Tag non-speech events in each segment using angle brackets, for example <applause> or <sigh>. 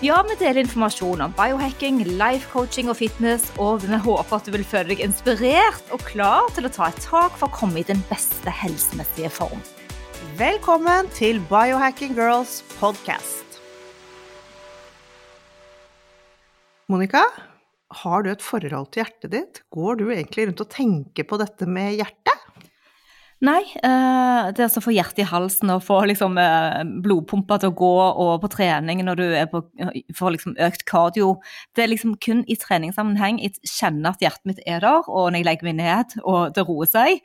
Ja, vi deler informasjon om biohacking, life coaching og fitness, og vi håper at du vil føle deg inspirert og klar til å ta et tak for å komme i den beste helsemessige form. Velkommen til Biohacking Girls podcast. Monica, har du et forhold til hjertet ditt? Går du egentlig rundt og tenker på dette med hjertet? Nei, eh, det å få hjertet i halsen og få liksom, eh, blodpumpa til å gå, og på trening når du på, får liksom økt kardio Det er liksom kun i treningssammenheng jeg kjenner at hjertet mitt er der, og når jeg legger meg ned og det roer seg.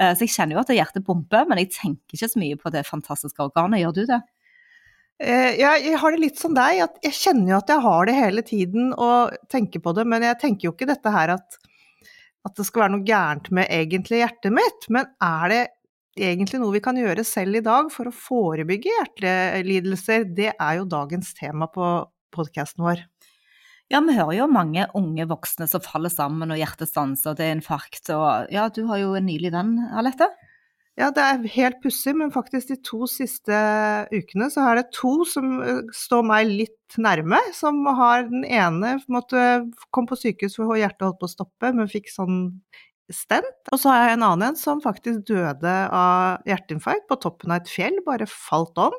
Eh, så jeg kjenner jo at hjertet pumper, men jeg tenker ikke så mye på det fantastiske organet. Gjør du det? Jeg har det litt som deg, at jeg kjenner jo at jeg har det hele tiden og tenker på det, men jeg tenker jo ikke dette her at at det skal være noe gærent med egentlig hjertet mitt, men er det egentlig noe vi kan gjøre selv i dag for å forebygge hjertelidelser? Det er jo dagens tema på podkasten vår. Ja, vi hører jo mange unge voksne som faller sammen og hjertet stanser og det er infarkt. Og ja, du har jo en nylig venn, Alette? Ja, det er helt pussig, men faktisk de to siste ukene så er det to som eh, står meg litt nærme. Som har den ene måtte kom på sykehus for hjertet holdt på å stoppe, men fikk sånn stent. Og så har jeg en annen en som faktisk døde av hjerteinfarkt på toppen av et fjell, bare falt om.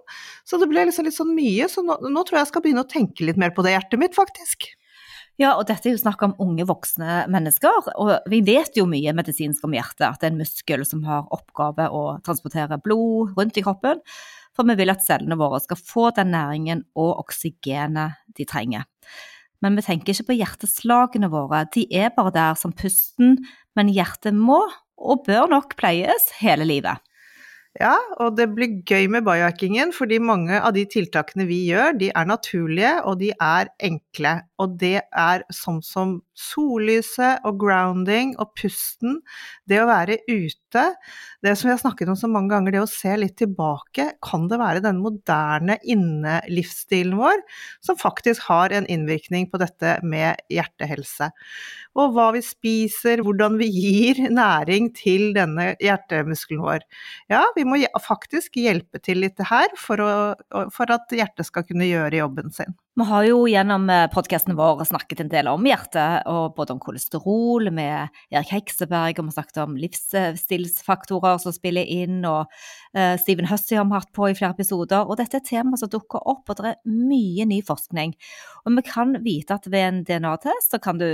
Så det ble liksom litt sånn mye, så nå, nå tror jeg jeg skal begynne å tenke litt mer på det hjertet mitt, faktisk. Ja, og dette er jo snakk om unge voksne mennesker. Og vi vet jo mye medisinsk om hjertet, at det er en muskel som har oppgave å transportere blod rundt i kroppen. For vi vil at cellene våre skal få den næringen og oksygenet de trenger. Men vi tenker ikke på hjerteslagene våre, de er bare der som pusten, men hjertet må og bør nok pleies hele livet. Ja, og det blir gøy med biohackingen, fordi mange av de tiltakene vi gjør, de er naturlige, og de er enkle. Og det er sånn som sollyset og grounding og pusten, det å være ute, det som vi har snakket om så mange ganger, det å se litt tilbake, kan det være den moderne innelivsstilen vår som faktisk har en innvirkning på dette med hjertehelse. Og hva vi spiser, hvordan vi gir næring til denne hjertemuskelen vår. Ja, vi må faktisk hjelpe til litt her for, å, for at hjertet skal kunne gjøre jobben sin. Vi har jo gjennom eh, podkasten vår snakket en del om hjertet, og både om kolesterol med Erik Hekseberg, og vi har snakket om livsstilsfaktorer som spiller inn, og uh, Steven Hussey har vi hatt på i flere episoder. Og dette er et tema som dukker opp, og det er mye ny forskning. Og vi kan vite at ved en DNA-test så kan du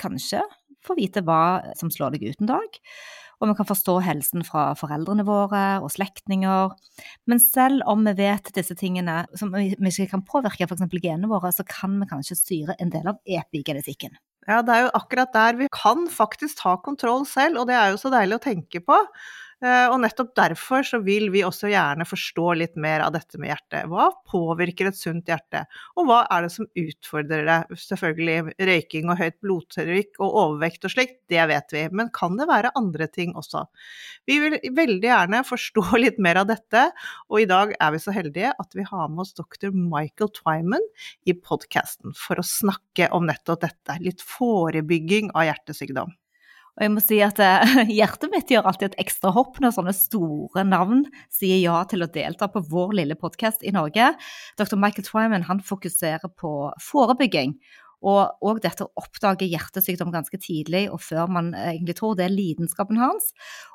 kanskje få vite hva som slår deg ut en dag og vi kan forstå helsen fra foreldrene våre og slektninger. Men selv om vi vet disse tingene som vi ikke kan påvirke, f.eks. genene våre, så kan vi kanskje styre en del av epigenetikken. Ja, det er jo akkurat der vi kan faktisk ta kontroll selv, og det er jo så deilig å tenke på. Eh, og nettopp derfor så vil vi også gjerne forstå litt mer av dette med hjertet. Hva påvirker et sunt hjerte, og hva er det som utfordrer det? Selvfølgelig røyking og høyt blodtrykk og overvekt og slikt, det vet vi, men kan det være andre ting også? Vi vil veldig gjerne forstå <laughs> litt mer av dette, og i dag er vi så heldige at vi har med oss dr. Michael Twyman i podkasten for å snakke om nettopp dette, litt forebygging av hjertesykdom. Og jeg må si at eh, <laughs> hjertet mitt gjør alltid et ekstra hopp når sånne store navn sier ja til å delta på vår lille podkast i Norge. Dr. Michael Twyman han fokuserer på forebygging. Og, og dette å oppdage hjertesykdom ganske tidlig, og før man egentlig tror det er lidenskapen hans.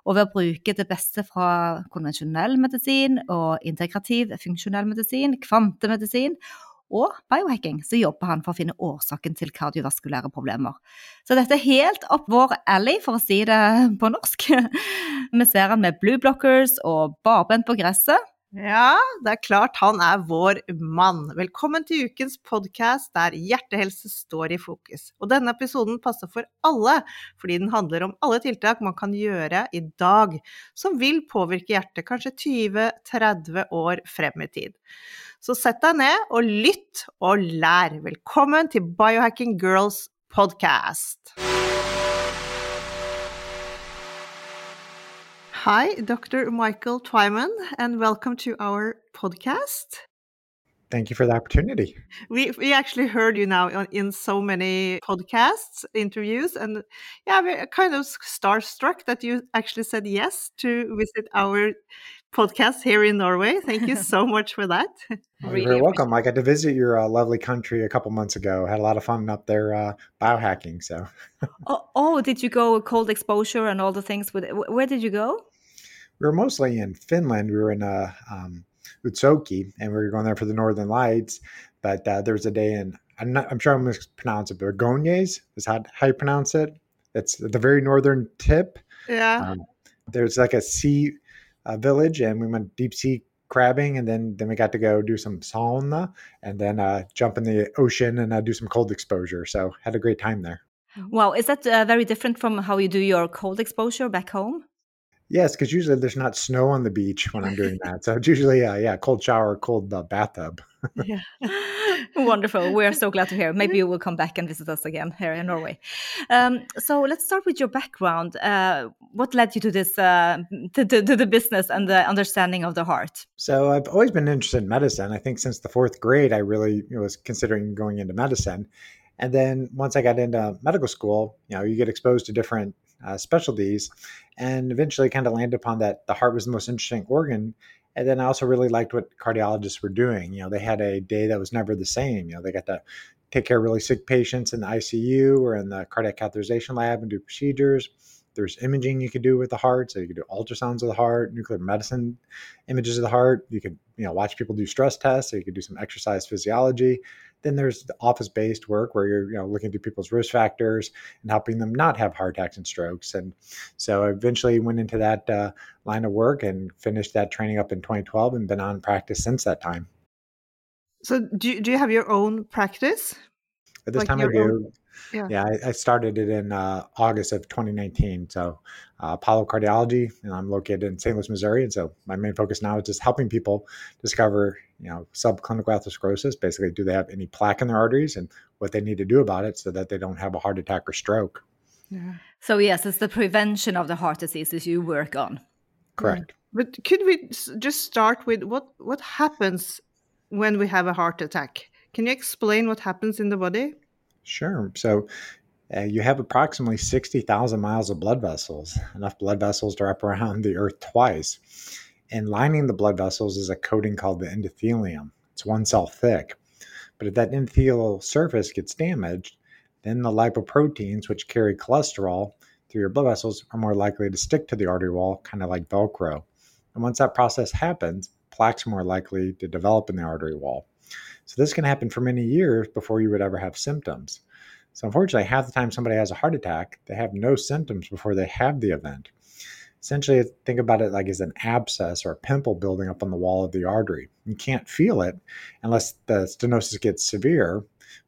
Og ved å bruke det beste fra konvensjonell medisin og integrativ funksjonell medisin, kvantemedisin og biohacking, så jobber han for å finne årsaken til kardiovaskulære problemer. Så dette er helt opp vår alley, for å si det på norsk. <laughs> Vi ser han med blue blockers og barbent på gresset. Ja, det er klart han er vår mann. Velkommen til ukens podkast der hjertehelse står i fokus. Og denne episoden passer for alle, fordi den handler om alle tiltak man kan gjøre i dag som vil påvirke hjertet kanskje 20-30 år frem i tid. Så sett deg ned og lytt og lær. Velkommen til Biohacking Girls podcast. Hi, Dr. Michael Twyman, and welcome to our podcast. Thank you for the opportunity. We we actually heard you now in so many podcasts, interviews, and yeah, we're kind of starstruck that you actually said yes to visit our podcast here in Norway. Thank you <laughs> so much for that. Well, you're very welcome. I got to visit your uh, lovely country a couple months ago. Had a lot of fun up there uh, biohacking. So, <laughs> oh, oh, did you go cold exposure and all the things? With where did you go? We were mostly in Finland. We were in uh, um, Utsjoki, and we were going there for the Northern Lights. But uh, there was a day in I'm not. I'm sure I'm mispronounce it, but Gonyes is how how you pronounce it. It's the very northern tip. Yeah. Um, there's like a sea uh, village, and we went deep sea crabbing, and then then we got to go do some sauna, and then uh, jump in the ocean and uh, do some cold exposure. So had a great time there. Wow, is that uh, very different from how you do your cold exposure back home? Yes, because usually there's not snow on the beach when I'm doing that. So it's usually, uh, yeah, cold shower, cold uh, bathtub. <laughs> yeah. Wonderful. We are so glad to hear. Maybe you will come back and visit us again here in Norway. Um, so let's start with your background. Uh, what led you to this, uh, to, to, to, the business and the understanding of the heart? So I've always been interested in medicine. I think since the fourth grade, I really was considering going into medicine. And then once I got into medical school, you know, you get exposed to different uh, specialties, and eventually kind of landed upon that the heart was the most interesting organ. And then I also really liked what cardiologists were doing. You know, they had a day that was never the same. You know, they got to take care of really sick patients in the ICU or in the cardiac catheterization lab and do procedures. There's imaging you could do with the heart, so you could do ultrasounds of the heart, nuclear medicine images of the heart. You could, you know, watch people do stress tests, so you could do some exercise physiology. Then there's the office-based work where you're, you know, looking through people's risk factors and helping them not have heart attacks and strokes. And so I eventually went into that uh, line of work and finished that training up in 2012 and been on practice since that time. So do you, do you have your own practice? At this like time I do. Own, yeah, yeah I, I, started it in uh, August of 2019. So uh, Apollo Cardiology, and I'm located in St. Louis, Missouri. And so my main focus now is just helping people discover, you know, subclinical atherosclerosis. Basically, do they have any plaque in their arteries and what they need to do about it so that they don't have a heart attack or stroke. Yeah. So yes, it's the prevention of the heart diseases you work on. Correct. But could we just start with what what happens when we have a heart attack? Can you explain what happens in the body? Sure. So uh, you have approximately 60,000 miles of blood vessels, enough blood vessels to wrap around the earth twice. And lining the blood vessels is a coating called the endothelium. It's one cell thick. But if that endothelial surface gets damaged, then the lipoproteins, which carry cholesterol through your blood vessels, are more likely to stick to the artery wall, kind of like Velcro. And once that process happens, plaques are more likely to develop in the artery wall. So this can happen for many years before you would ever have symptoms. So unfortunately, half the time somebody has a heart attack, they have no symptoms before they have the event. Essentially, think about it like as an abscess or a pimple building up on the wall of the artery. You can't feel it unless the stenosis gets severe,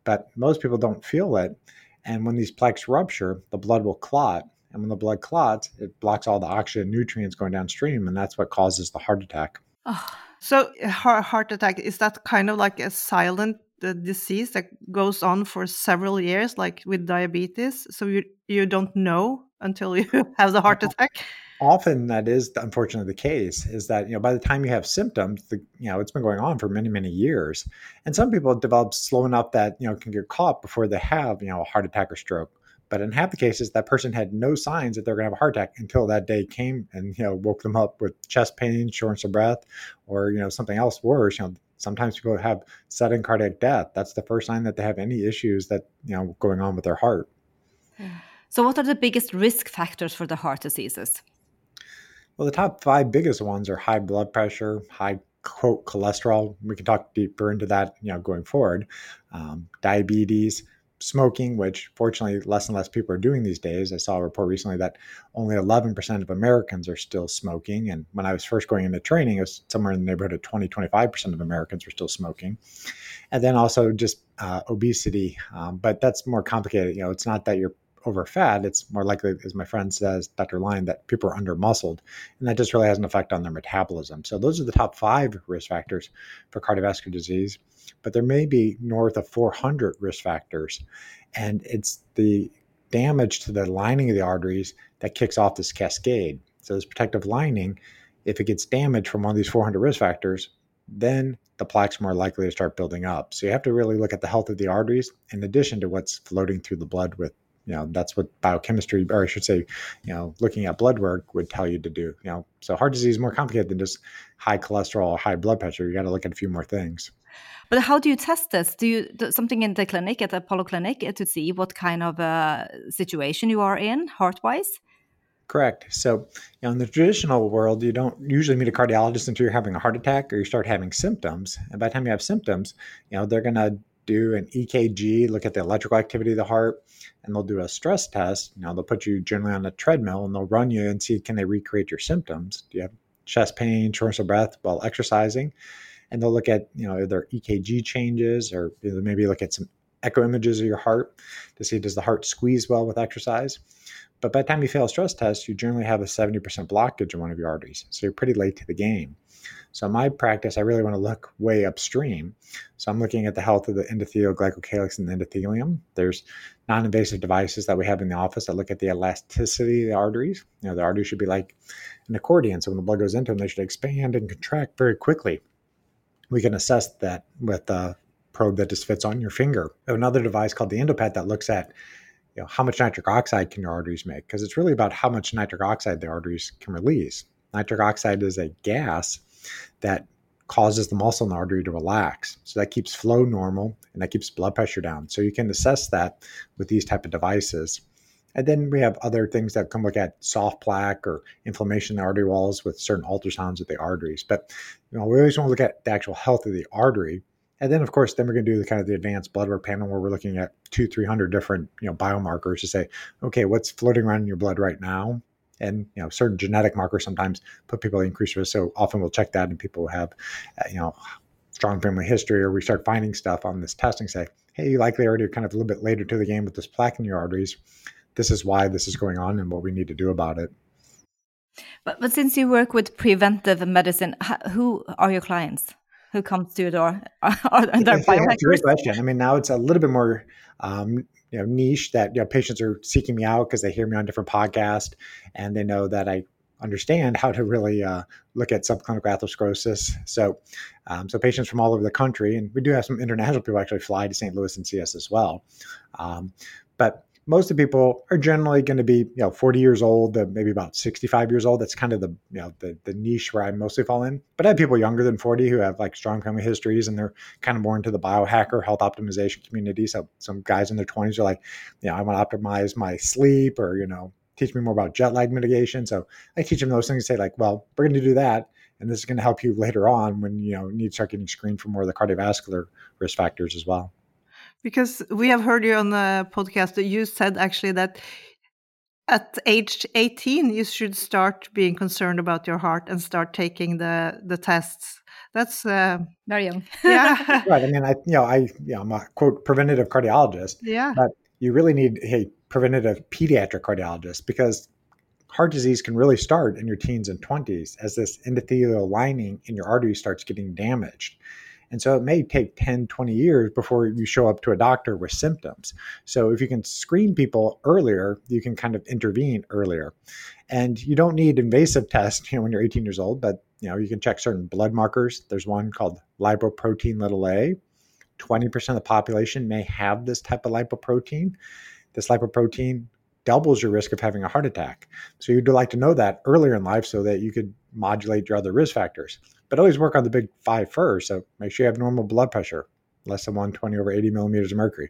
but most people don't feel it. And when these plaques rupture, the blood will clot. And when the blood clots, it blocks all the oxygen nutrients going downstream, and that's what causes the heart attack. Oh, so heart attack is that kind of like a silent uh, disease that goes on for several years, like with diabetes. So you you don't know until you <laughs> have the heart attack. Often that is unfortunately the case. Is that you know by the time you have symptoms, the, you know it's been going on for many many years, and some people develop slow enough that you know can get caught before they have you know a heart attack or stroke. But in half the cases, that person had no signs that they're going to have a heart attack until that day came and you know woke them up with chest pain, shortness of breath, or you know something else worse. You know, sometimes people have sudden cardiac death. That's the first sign that they have any issues that you know going on with their heart. <sighs> So, what are the biggest risk factors for the heart diseases? Well, the top five biggest ones are high blood pressure, high quote cholesterol. We can talk deeper into that, you know, going forward. Um, diabetes, smoking, which fortunately less and less people are doing these days. I saw a report recently that only 11% of Americans are still smoking. And when I was first going into training, it was somewhere in the neighborhood of 20, 25% of Americans were still smoking. And then also just uh, obesity. Um, but that's more complicated. You know, it's not that you're over fat, it's more likely, as my friend says, Dr. Lyon, that people are under muscled. And that just really has an effect on their metabolism. So those are the top five risk factors for cardiovascular disease. But there may be north of 400 risk factors. And it's the damage to the lining of the arteries that kicks off this cascade. So this protective lining, if it gets damaged from one of these 400 risk factors, then the plaque's more likely to start building up. So you have to really look at the health of the arteries in addition to what's floating through the blood with you know that's what biochemistry or i should say you know looking at blood work would tell you to do you know. So heart disease is more complicated than just high cholesterol or high blood pressure. You got to look at a few more things. But how do you test this? Do you do something in the clinic at the apollo clinic to see what kind of uh, situation you are in heart wise Correct. So, you know, in the traditional world, you don't usually meet a cardiologist until you're having a heart attack or you start having symptoms. And by the time you have symptoms, you know, they're going to do an EKG, look at the electrical activity of the heart, and they'll do a stress test. You know, they'll put you generally on a treadmill and they'll run you and see can they recreate your symptoms. Do you have chest pain, shortness of breath while exercising? And they'll look at, you know, either EKG changes or maybe look at some echo images of your heart to see does the heart squeeze well with exercise. But by the time you fail a stress test, you generally have a 70% blockage in one of your arteries. So you're pretty late to the game. So in my practice, I really want to look way upstream. So I'm looking at the health of the endothelial glycocalyx and the endothelium. There's non-invasive devices that we have in the office that look at the elasticity of the arteries. You know, the arteries should be like an accordion. So when the blood goes into them, they should expand and contract very quickly. We can assess that with a probe that just fits on your finger. Another device called the EndoPAT that looks at you know, how much nitric oxide can your arteries make? Because it's really about how much nitric oxide the arteries can release. Nitric oxide is a gas that causes the muscle in the artery to relax. So that keeps flow normal and that keeps blood pressure down. So you can assess that with these type of devices. And then we have other things that can look at soft plaque or inflammation in the artery walls with certain ultrasounds of the arteries. But you know, we always want to look at the actual health of the artery and then, of course, then we're going to do the kind of the advanced blood work panel where we're looking at two, three hundred different you know biomarkers to say, okay, what's floating around in your blood right now, and you know certain genetic markers sometimes put people at increased risk. So often we'll check that, and people have uh, you know strong family history, or we start finding stuff on this testing. Say, hey, you likely already kind of a little bit later to the game with this plaque in your arteries. This is why this is going on, and what we need to do about it. But, but since you work with preventive medicine, who are your clients? Who comes to door? <laughs> Are biohackers? great question. I mean, now it's a little bit more um, you know niche that you know patients are seeking me out because they hear me on different podcasts and they know that I understand how to really uh, look at subclinical atherosclerosis. So, um, so patients from all over the country, and we do have some international people actually fly to St. Louis and see us as well. Um, but most of the people are generally going to be, you know, 40 years old, uh, maybe about 65 years old. That's kind of the, you know, the, the niche where I mostly fall in. But I have people younger than 40 who have like strong family histories and they're kind of more into the biohacker health optimization community. So some guys in their 20s are like, you know, I want to optimize my sleep or, you know, teach me more about jet lag mitigation. So I teach them those things and say like, well, we're going to do that. And this is going to help you later on when, you know, need to start getting screened for more of the cardiovascular risk factors as well. Because we have heard you on the podcast that you said actually that at age 18 you should start being concerned about your heart and start taking the the tests. That's uh, very young. Yeah. <laughs> right. I mean, I you know, I you know, I'm a quote preventative cardiologist. Yeah. But you really need a preventative pediatric cardiologist because heart disease can really start in your teens and 20s as this endothelial lining in your artery starts getting damaged. And so it may take 10, 20 years before you show up to a doctor with symptoms. So if you can screen people earlier, you can kind of intervene earlier. And you don't need invasive tests, you know, when you're 18 years old, but you know, you can check certain blood markers. There's one called lipoprotein little a. 20% of the population may have this type of lipoprotein. This lipoprotein doubles your risk of having a heart attack. So you'd like to know that earlier in life so that you could modulate your other risk factors. But always work on the big five first. So make sure you have normal blood pressure, less than 120 over 80 millimeters of mercury.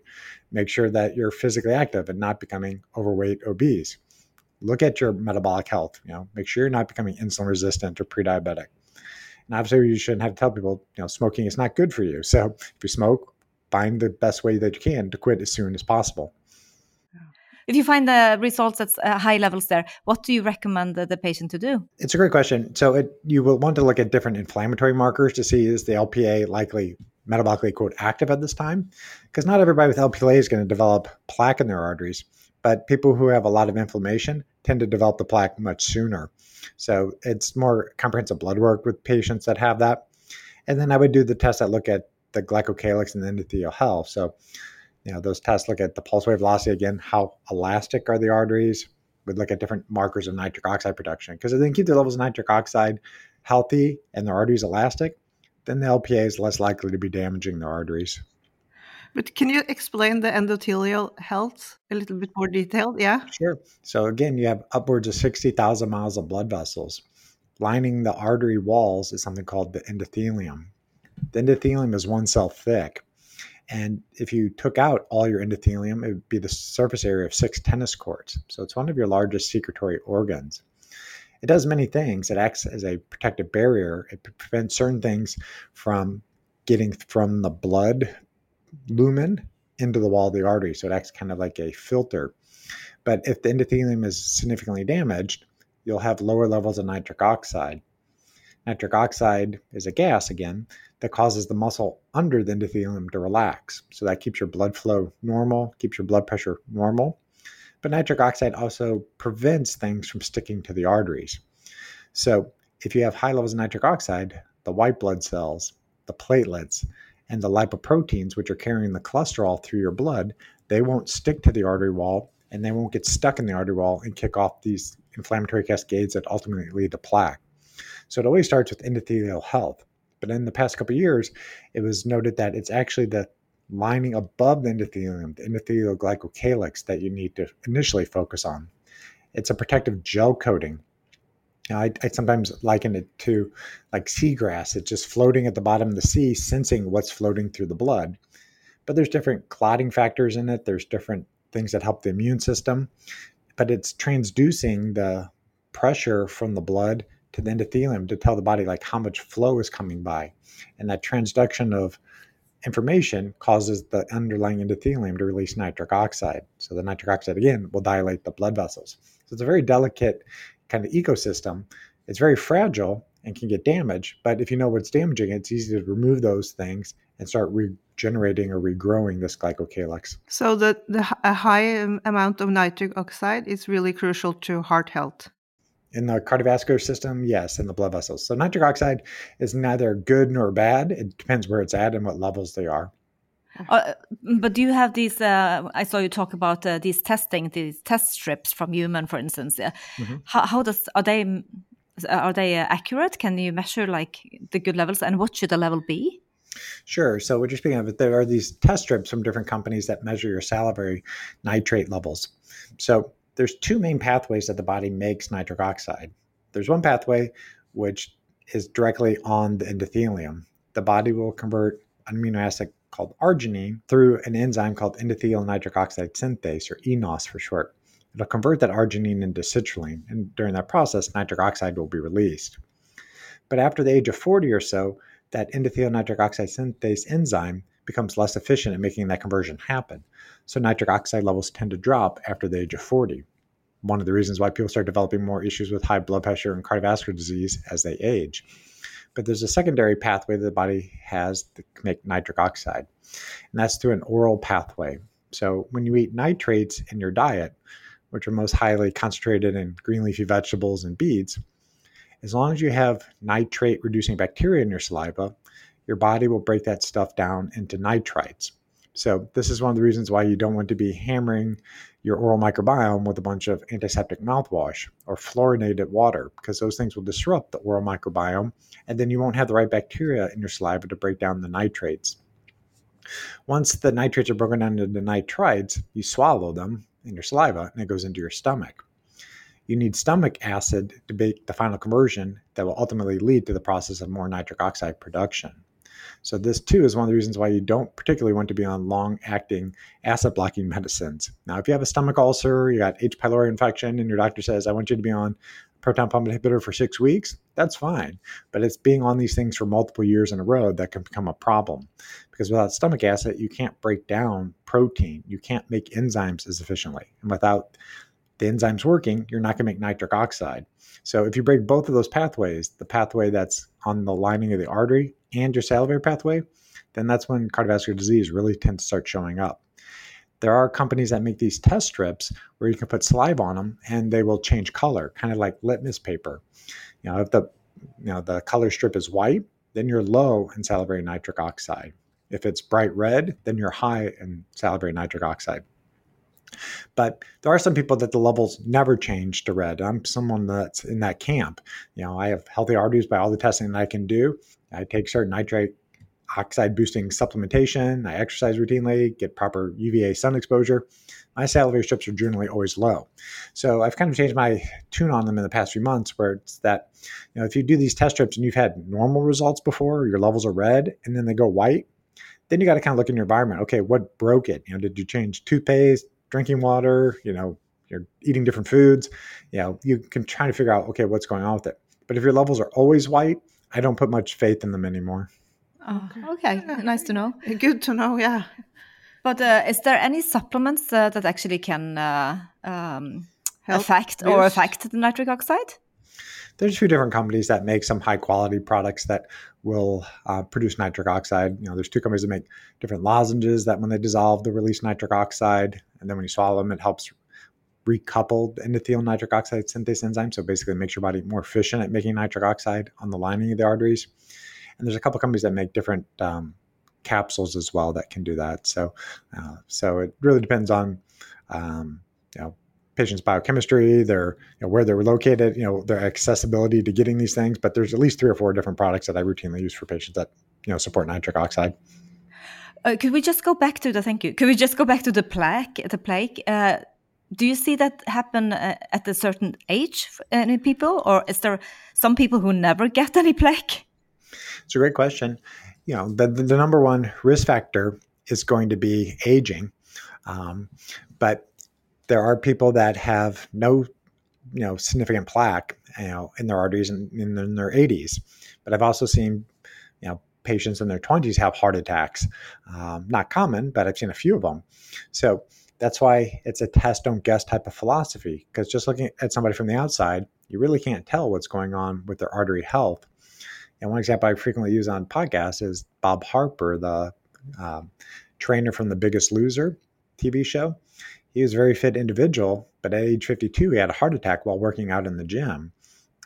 Make sure that you're physically active and not becoming overweight, obese. Look at your metabolic health. You know, make sure you're not becoming insulin resistant or pre-diabetic. And obviously, you shouldn't have to tell people, you know, smoking is not good for you. So if you smoke, find the best way that you can to quit as soon as possible if you find the results at uh, high levels there, what do you recommend the, patient to do? It's a great question. So it, you will want to look at different inflammatory markers to see is the LPA likely metabolically quote active at this time, because not everybody with LPA is going to develop plaque in their arteries, but people who have a lot of inflammation tend to develop the plaque much sooner. So it's more comprehensive blood work with patients that have that. And then I would do the tests that look at the glycocalyx and the endothelial health. So you know those tests look at the pulse wave velocity again how elastic are the arteries would look at different markers of nitric oxide production because if they can keep the levels of nitric oxide healthy and their arteries elastic, then the LPA is less likely to be damaging their arteries. But can you explain the endothelial health a little bit more detailed? Yeah. Sure. So again, you have upwards of 60,000 miles of blood vessels. Lining the artery walls is something called the endothelium. The endothelium is one cell thick. And if you took out all your endothelium, it would be the surface area of six tennis courts. So it's one of your largest secretory organs. It does many things. It acts as a protective barrier. It prevents certain things from getting from the blood lumen into the wall of the artery. So it acts kind of like a filter. But if the endothelium is significantly damaged, you'll have lower levels of nitric oxide. Nitric oxide is a gas again that causes the muscle under the endothelium to relax. So that keeps your blood flow normal, keeps your blood pressure normal. But nitric oxide also prevents things from sticking to the arteries. So if you have high levels of nitric oxide, the white blood cells, the platelets, and the lipoproteins, which are carrying the cholesterol through your blood, they won't stick to the artery wall and they won't get stuck in the artery wall and kick off these inflammatory cascades that ultimately lead to plaque. So it always starts with endothelial health. But in the past couple years, it was noted that it's actually the lining above the endothelium, the endothelial glycocalyx, that you need to initially focus on. It's a protective gel coating I, I, sometimes liken it to like seagrass. It's just floating at the bottom of the sea, sensing what's floating through the blood. But there's different clotting factors in it. There's different things that help the immune system. But it's transducing the pressure from the blood to the endothelium to tell the body like how much flow is coming by. And that transduction of information causes the underlying endothelium to release nitric oxide. So the nitric oxide again will dilate the blood vessels. So it's a very delicate kind of ecosystem. It's very fragile and can get damaged. But if you know what's damaging, it's easy to remove those things and start regenerating or regrowing this glycocalyx. So the, the a high amount of nitric oxide is really crucial to heart health. In the cardiovascular system, yes, in the blood vessels. So nitric oxide is neither good nor bad. It depends where it's at and what levels they are. Uh, but do you have these? Uh, I saw you talk about uh, these testing, these test strips from HumanN, for instance. Mm -hmm. how, how, does are they are they uh, accurate? Can you measure like the good levels, and what should the level be? Sure. So what you're speaking of, there are these test strips from different companies that measure your salivary nitrate levels. So there's two main pathways that the body makes nitric oxide. There's one pathway which is directly on the endothelium. The body will convert an amino acid called arginine through an enzyme called endothelial nitric oxide synthase, or ENOS for short. It'll convert that arginine into citrulline, and during that process, nitric oxide will be released. But after the age of 40 or so, that endothelial nitric oxide synthase enzyme becomes less efficient at making that conversion happen. So nitric oxide levels tend to drop after the age of 40. One of the reasons why people start developing more issues with high blood pressure and cardiovascular disease as they age. But there's a secondary pathway that the body has to make nitric oxide, and that's through an oral pathway. So when you eat nitrates in your diet, which are most highly concentrated in green leafy vegetables and beets, as long as you have nitrate reducing bacteria in your saliva, your body will break that stuff down into nitrites. So, this is one of the reasons why you don't want to be hammering your oral microbiome with a bunch of antiseptic mouthwash or fluorinated water, because those things will disrupt the oral microbiome, and then you won't have the right bacteria in your saliva to break down the nitrates. Once the nitrates are broken down into nitrites, you swallow them in your saliva and it goes into your stomach. You need stomach acid to make the final conversion that will ultimately lead to the process of more nitric oxide production. So this too is one of the reasons why you don't particularly want to be on long-acting acid-blocking medicines. Now, if you have a stomach ulcer, you got H. pylori infection, and your doctor says, "I want you to be on proton pump inhibitor for six weeks," that's fine. But it's being on these things for multiple years in a row that can become a problem, because without stomach acid, you can't break down protein, you can't make enzymes as efficiently, and without the enzymes working, you're not going to make nitric oxide. So if you break both of those pathways, the pathway that's on the lining of the artery and your salivary pathway, then that's when cardiovascular disease really tends to start showing up. There are companies that make these test strips where you can put saliva on them and they will change color, kind of like litmus paper. You know, if the you know the color strip is white, then you're low in salivary nitric oxide. If it's bright red, then you're high in salivary nitric oxide. But there are some people that the levels never change to red. I'm someone that's in that camp. You know, I have healthy arteries by all the testing that I can do. I take certain nitric oxide boosting supplementation. I exercise routinely, get proper UVA sun exposure. My salivary strips are generally always low. So I've kind of changed my tune on them in the past few months where it's that, you know, if you do these test strips and you've had normal results before, your levels are red and then they go white, then you got to kind of look in your environment. Okay, what broke it? You know, did you change toothpaste, drinking water, you know, you're eating different foods, you know, you can try to figure out, okay, what's going on with it. But if your levels are always white, I don't put much faith in them anymore. Oh, okay, nice to know. Good to know, yeah. But uh, is there any supplements uh, that actually can uh, um, affect or affect the nitric oxide? There's a few different companies that make some high quality products that will uh, produce nitric oxide. You know, there's two companies that make different lozenges that when they dissolve, they release nitric oxide, and then when you swallow them, it helps recouple the endothelial nitric oxide synthase enzyme. So basically, it makes your body more efficient at making nitric oxide on the lining of the arteries. And there's a couple companies that make different um, capsules as well that can do that. So, uh, so it really depends on um, you know patient's biochemistry, their you know, where they're located, you know their accessibility to getting these things. But there's at least three or four different products that I routinely use for patients that you know support nitric oxide. Uh, could we just go back to the thank you? Could we just go back to the plaque? The plaque. Uh, do you see that happen uh, at a certain age in people, or is there some people who never get any plaque? It's a great question. You know, the, the, the number one risk factor is going to be aging. Um, but there are people that have no, you know, significant plaque, you know, in their arteries in, in, their 80s. But I've also seen, you know, patients in their 20s have heart attacks. Um, not common, but I've seen a few of them. So that's why it's a test, don't guess type of philosophy. Because just looking at somebody from the outside, you really can't tell what's going on with their artery health and one example I frequently use on podcasts is Bob Harper, the uh, trainer from The Biggest Loser TV show. He was a very fit individual, but at age 52, he had a heart attack while working out in the gym.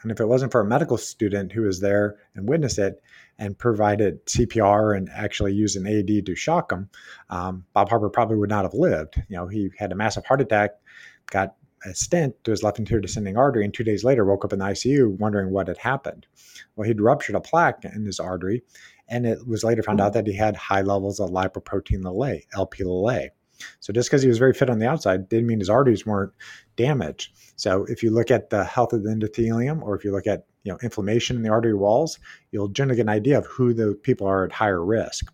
And if it wasn't for a medical student who was there and witnessed it and provided CPR and actually used an AED to shock him, um, Bob Harper probably would not have lived. You know, he had a massive heart attack, got a stent to his left anterior descending artery, and two days later woke up in the ICU wondering what had happened. Well, he'd ruptured a plaque in his artery, and it was later found out that he had high levels of lipoprotein LA, LP So just because he was very fit on the outside didn't mean his arteries weren't damaged. So if you look at the health of the endothelium, or if you look at you know inflammation in the artery walls, you'll generally get an idea of who the people are at higher risk.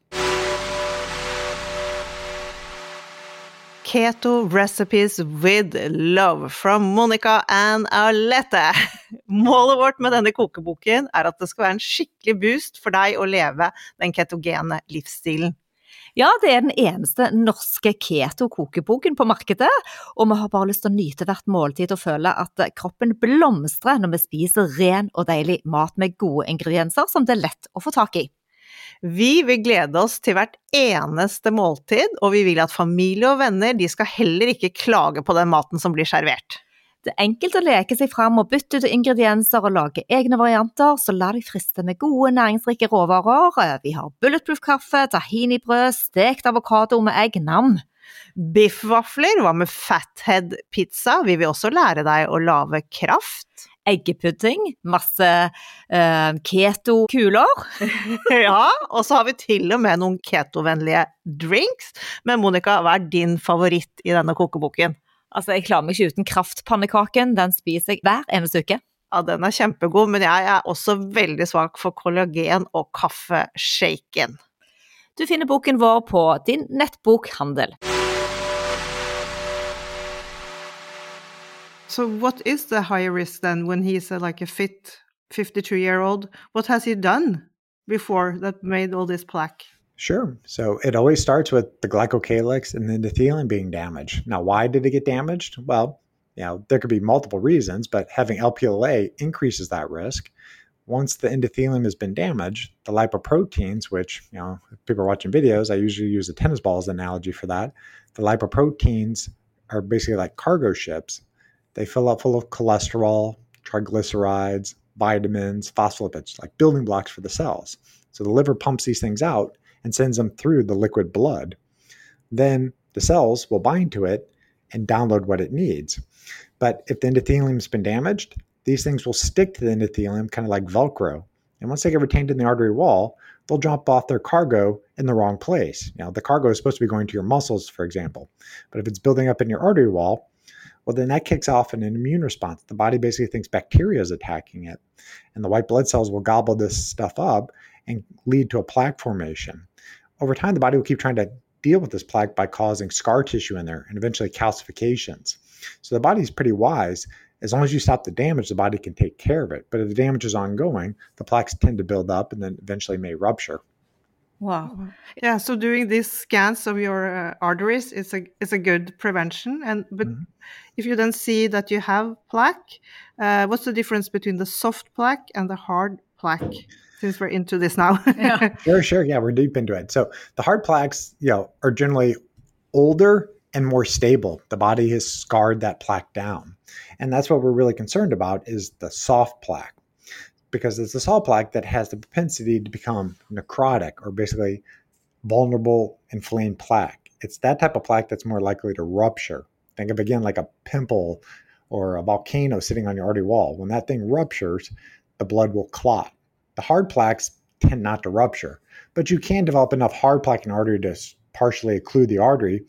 Keto Recipes with Love from Monica and Alette. <laughs> Målet vårt med denne kokeboken er at det skal være en skikkelig boost for deg å leve den ketogene livsstilen. Ja, det er den eneste norske keto-kokeboken på markedet, og vi har bare lyst til å nyte hvert måltid og føle at kroppen blomstrer når vi spiser ren og deilig mat med gode ingredienser som det er lett å få tak i. Vi vil glede oss til hvert eneste måltid, og vi vil at familie og venner de skal heller ikke klage på den maten som blir servert. Det er enkelt å leke seg fram og bytte ut ingredienser og lage egne varianter, så la deg friste med gode, næringsrike råvarer. Vi har bulletproof-kaffe, tahinibrød, stekt avokado med egg, nam. Biffvafler, hva med fathead-pizza? Vi vil også lære deg å lage kraft eggepudding, masse uh, keto-kuler. <laughs> ja, og så har vi til og med noen ketovennlige drinks. Men Monica, hva er din favoritt i denne kokeboken? Altså, jeg klarer meg ikke uten kraftpannekaken. Den spiser jeg hver eneste uke. Ja, den er kjempegod, men jeg er også veldig svak for kollagen og kaffeshaken. Du finner boken vår på din nettbokhandel. So what is the high risk then when he's a, like a fit 52 year old? What has he done before that made all this plaque? Sure. So it always starts with the glycocalyx and the endothelium being damaged. Now, why did it get damaged? Well, you know, there could be multiple reasons, but having LPLA increases that risk. Once the endothelium has been damaged, the lipoproteins, which, you know, people are watching videos, I usually use a tennis ball as an analogy for that. The lipoproteins are basically like cargo ships they fill up full of cholesterol, triglycerides, vitamins, phospholipids, like building blocks for the cells. So the liver pumps these things out and sends them through the liquid blood. Then the cells will bind to it and download what it needs. But if the endothelium's been damaged, these things will stick to the endothelium kind of like Velcro. And once they get retained in the artery wall, they'll drop off their cargo in the wrong place. Now, the cargo is supposed to be going to your muscles, for example. But if it's building up in your artery wall, well, then that kicks off an immune response. The body basically thinks bacteria is attacking it. And the white blood cells will gobble this stuff up and lead to a plaque formation. Over time, the body will keep trying to deal with this plaque by causing scar tissue in there and eventually calcifications. So the body is pretty wise. As long as you stop the damage, the body can take care of it. But if the damage is ongoing, the plaques tend to build up and then eventually may rupture. Wow. Yeah, so doing these scans of your uh, arteries is a is a good prevention. And but mm-hmm. if you then see that you have plaque, uh, what's the difference between the soft plaque and the hard plaque? Since we're into this now. <laughs> yeah. Sure, sure. Yeah, we're deep into it. So the hard plaques, you know, are generally older and more stable. The body has scarred that plaque down. And that's what we're really concerned about is the soft plaque because it's the soft plaque that has the propensity to become necrotic or basically vulnerable inflamed plaque. It's that type of plaque that's more likely to rupture. Think of again like a pimple or a volcano sitting on your artery wall. When that thing ruptures, the blood will clot. The hard plaques tend not to rupture, but you can develop enough hard plaque in artery to partially occlude the artery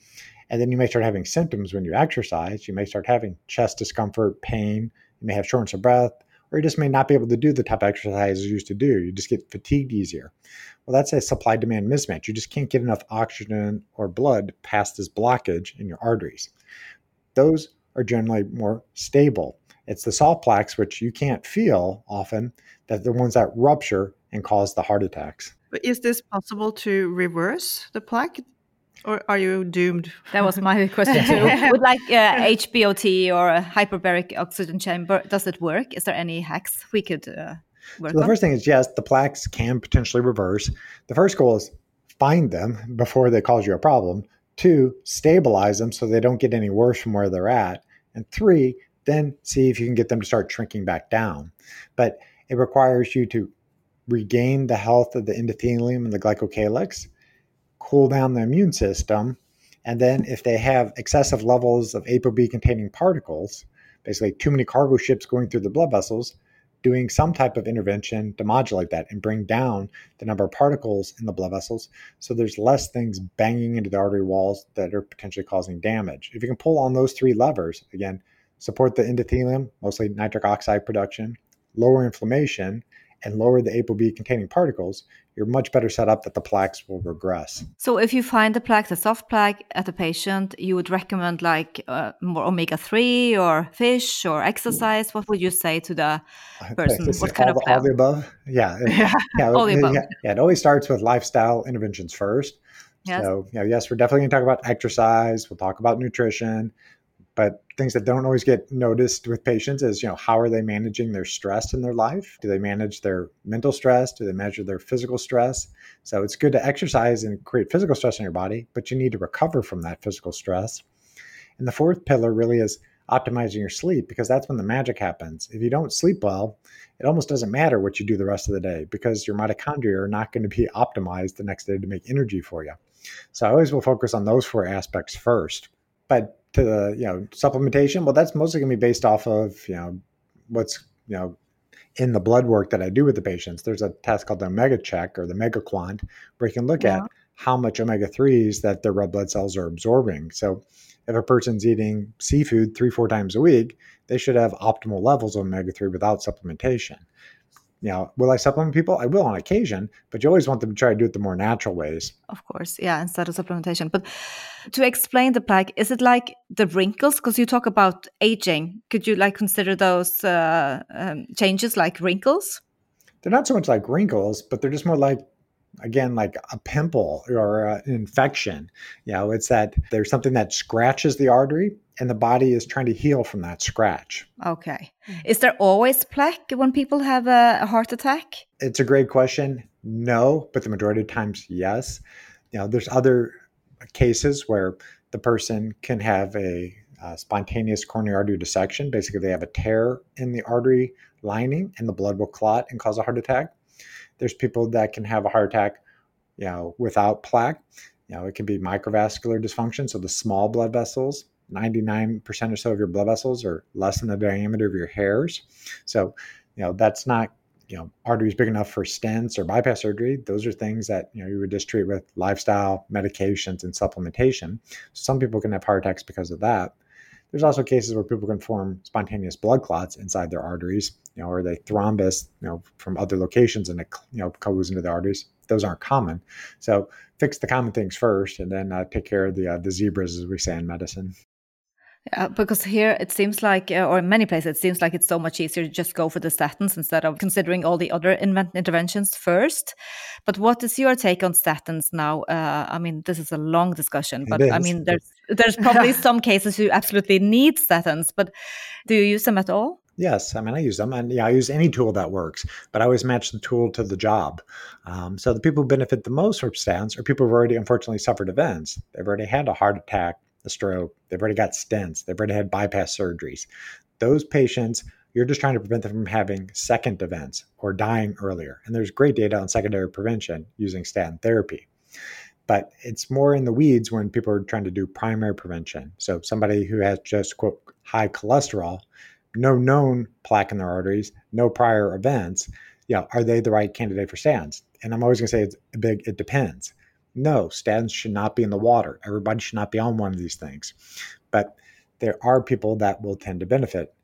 and then you may start having symptoms when you exercise. You may start having chest discomfort, pain. You may have shortness of breath, or you just may not be able to do the type of exercises you used to do. You just get fatigued easier. Well, that's a supply demand mismatch. You just can't get enough oxygen or blood past this blockage in your arteries. Those are generally more stable. It's the soft plaques, which you can't feel often, that the ones that rupture and cause the heart attacks. But is this possible to reverse the plaque? Or are you doomed? That was my <laughs> question too. Would like uh, <laughs> HBOT or a hyperbaric oxygen chamber, does it work? Is there any hacks we could uh, work so the on? first thing is yes, the plaques can potentially reverse. The first goal is find them before they cause you a problem. Two, stabilize them so they don't get any worse from where they're at. And three, then see if you can get them to start shrinking back down. But it requires you to regain the health of the endothelium and the glycocalyx cool down the immune system. And then if they have excessive levels of ApoB containing particles, basically too many cargo ships going through the blood vessels, doing some type of intervention to modulate that and bring down the number of particles in the blood vessels so there's less things banging into the artery walls that are potentially causing damage. If you can pull on those three levers, again, support the endothelium, mostly nitric oxide production, lower inflammation, and lower the ApoB containing particles, you're much better set up that the plaques will regress. So, if you find the plaque, the soft plaque at a patient, you would recommend like uh, more omega 3 or fish or exercise. What would you say to the person? What kind all, of the, all the above? Yeah. <laughs> yeah. yeah, all the above. Yeah, yeah, it always starts with lifestyle interventions first. Yes. So, you know, yes, we're definitely going to talk about exercise. We'll talk about nutrition. But things that don't always get noticed with patients is, you know, how are they managing their stress in their life? Do they manage their mental stress? Do they measure their physical stress? So it's good to exercise and create physical stress in your body, but you need to recover from that physical stress. And the fourth pillar really is optimizing your sleep because that's when the magic happens. If you don't sleep well, it almost doesn't matter what you do the rest of the day because your mitochondria are not going to be <laughs> optimized the next day to make energy for you. So I always will focus on those four aspects first. But to the you know supplementation. Well that's mostly going to be based off of you know what's you know in the blood work that i do with the patients. There's a test called the omega check or the OmegaQuant where you can look yeah. at how much omega-3s that their red blood cells are absorbing. So if a person's eating seafood three four times a week they should have optimal levels of omega-3 without supplementation you know, will I supplement people? I will on occasion, but you always want them to try to do it the more natural ways. Of course, yeah, instead of supplementation. But to explain the plaque, is it like the wrinkles? Because you talk about aging. Could you like consider those uh, um, changes like wrinkles? They're not so much like wrinkles, but they're just more like again like a pimple or an infection you know it's that there's something that scratches the artery and the body is trying to heal from that scratch. Okay. Is there always plaque when people have a, heart attack? It's a great question. No but the majority of times yes. You know there's other cases where the person can have a uh, spontaneous coronary artery dissection. Basically they have a tear in the artery lining and the blood will clot and cause a heart attack there's people that can have a heart attack, you know, without plaque. You know, it can be microvascular dysfunction, so the small blood vessels 99% or so of your blood vessels are less than the diameter of your hairs. So, you know, that's not, you know, arteries big enough for stents or bypass surgery. Those are things that, you know, you would just treat with lifestyle, medications, and supplementation. Some people can have heart attacks because of that. There's also cases where people can form spontaneous blood clots inside their arteries, you know, or they thrombus, you know, from other locations and it, you know, goes into the arteries. Those aren't common. So fix the common things first, and then uh, take care of the uh, the zebras, as we say in medicine. Yeah, because here it seems like, uh, or in many places, it seems like it's so much easier to just go for the statins instead of considering all the other interventions first. But what is your take on statins now? Uh, I mean, this is a long discussion, but I mean, there's there's probably <laughs> some cases you absolutely need statins. But do you use them at all? Yes, I mean I use them, and yeah, I use any tool that works, but I always match the tool to the job. Um, so the people who benefit the most from statins are people who've already unfortunately suffered events. They've already had a heart attack, a stroke. They've already got stents. They've already had bypass surgeries. Those patients, you're just trying to prevent them from having second events or dying earlier. And there's great data on secondary prevention using statin therapy. But it's more in the weeds when people are trying to do primary prevention. So somebody who has just quote high cholesterol no known plaque in their arteries, no prior events, yeah, are they the right candidate for statins? And I'm always going to say it's a big, it depends. No, statins should not be in the water. Everybody should not be on one of these things. But there are people that will tend to benefit,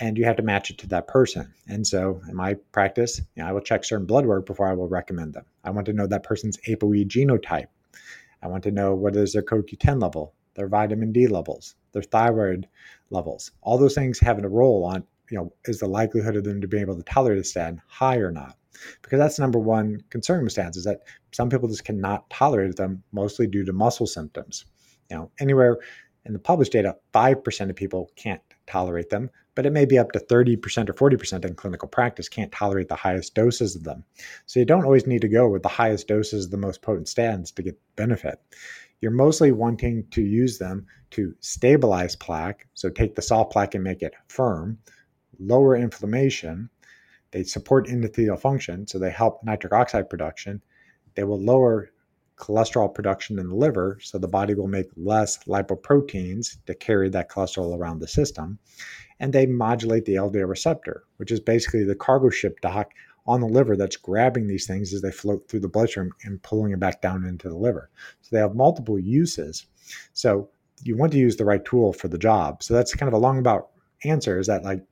and you have to match it to that person. And so, in my practice, you know, I will check certain blood work before I will recommend them. I want to know that person's ApoE genotype. I want to know what is their CoQ10 level, their vitamin D levels, their thyroid levels. All those things having a role on, you know, is the likelihood of them to be able to tolerate a statin high or not? Because that's number one concern with statins is that some people just cannot tolerate them, mostly due to muscle symptoms. Know, anywhere in the published data, 5% of people can't tolerate them, but it may be up to 30% or 40% in clinical practice can't tolerate the highest doses of them. So you don't always need to go with the highest doses of the most potent statins to get benefit you're mostly wanting to use them to stabilize plaque. So take the soft plaque and make it firm, lower inflammation. They support endothelial function, so they help nitric oxide production. They will lower cholesterol production in the liver, so the body will make less lipoproteins to carry that cholesterol around the system. And they modulate the LDL receptor, which is basically the cargo ship dock on the liver that's grabbing these things as they float through the bloodstream and pulling it back down into the liver. So they have multiple uses. So you want to use the right tool for the job. So that's kind of a long about answer is that like,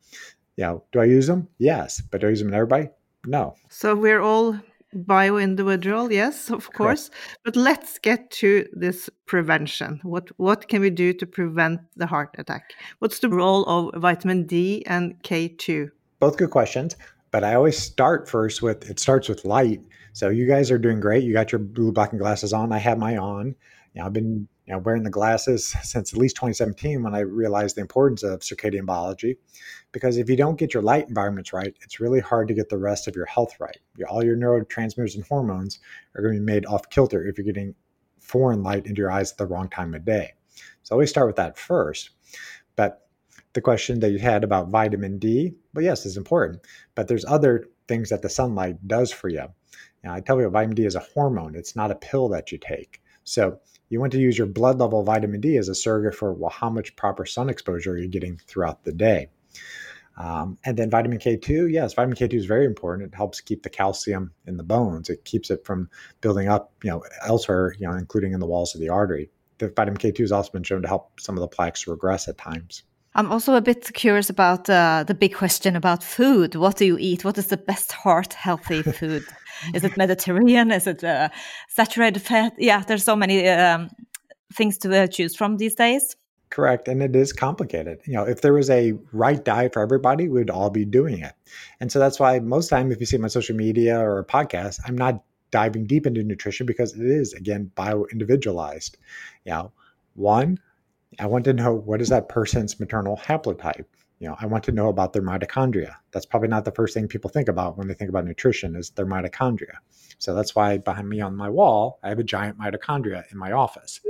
you know, do I use them? Yes. But do I use them in everybody? No. So we're all bio individual, yes, of course. Correct. But let's get to this prevention. What what can we do to prevent the heart attack? What's the role of vitamin D and K2? Both good questions. But I always start first with it starts with light. So you guys are doing great. You got your blue blocking glasses on. I have my on. You know, I've been you know, wearing the glasses <laughs> since at least 2017 when I realized the importance of circadian biology. Because if you don't get your light environments right, it's really hard to get the rest of your health right. All your neurotransmitters and hormones are going to be made off kilter if you're getting foreign light into your eyes at the wrong time of day. So always start with that first. But the question that you had about vitamin D, well, yes, it's important. But there's other things that the sunlight does for you. Now, I tell you, vitamin D is a hormone. It's not a pill that you take. So you want to use your blood level vitamin D as a surrogate for well, how much proper sun exposure you're getting throughout the day. Um, and then vitamin K2, yes, vitamin K2 is very important. It helps keep the calcium in the bones. It keeps it from building up, you know, elsewhere, you know, including in the walls of the artery. The vitamin K2 has also been shown to help some of the plaques regress at times. I'm also a bit curious about uh, the big question about food. What do you eat? What is the best heart healthy food? Is it Mediterranean? Is it uh, saturated fat? Yeah, there's so many um, things to uh, choose from these days. Correct. And it is complicated. You know, if there was a right diet for everybody, we'd all be doing it. And so that's why most time, if you see my social media or a podcast, I'm not diving deep into nutrition because it is, again, bio individualized. You know, one, I want to know what is that person's maternal haplotype. You know, I want to know about their mitochondria. That's probably not the first thing people think about when they think about nutrition is their mitochondria. So that's why behind me on my wall, I have a giant mitochondria in my office.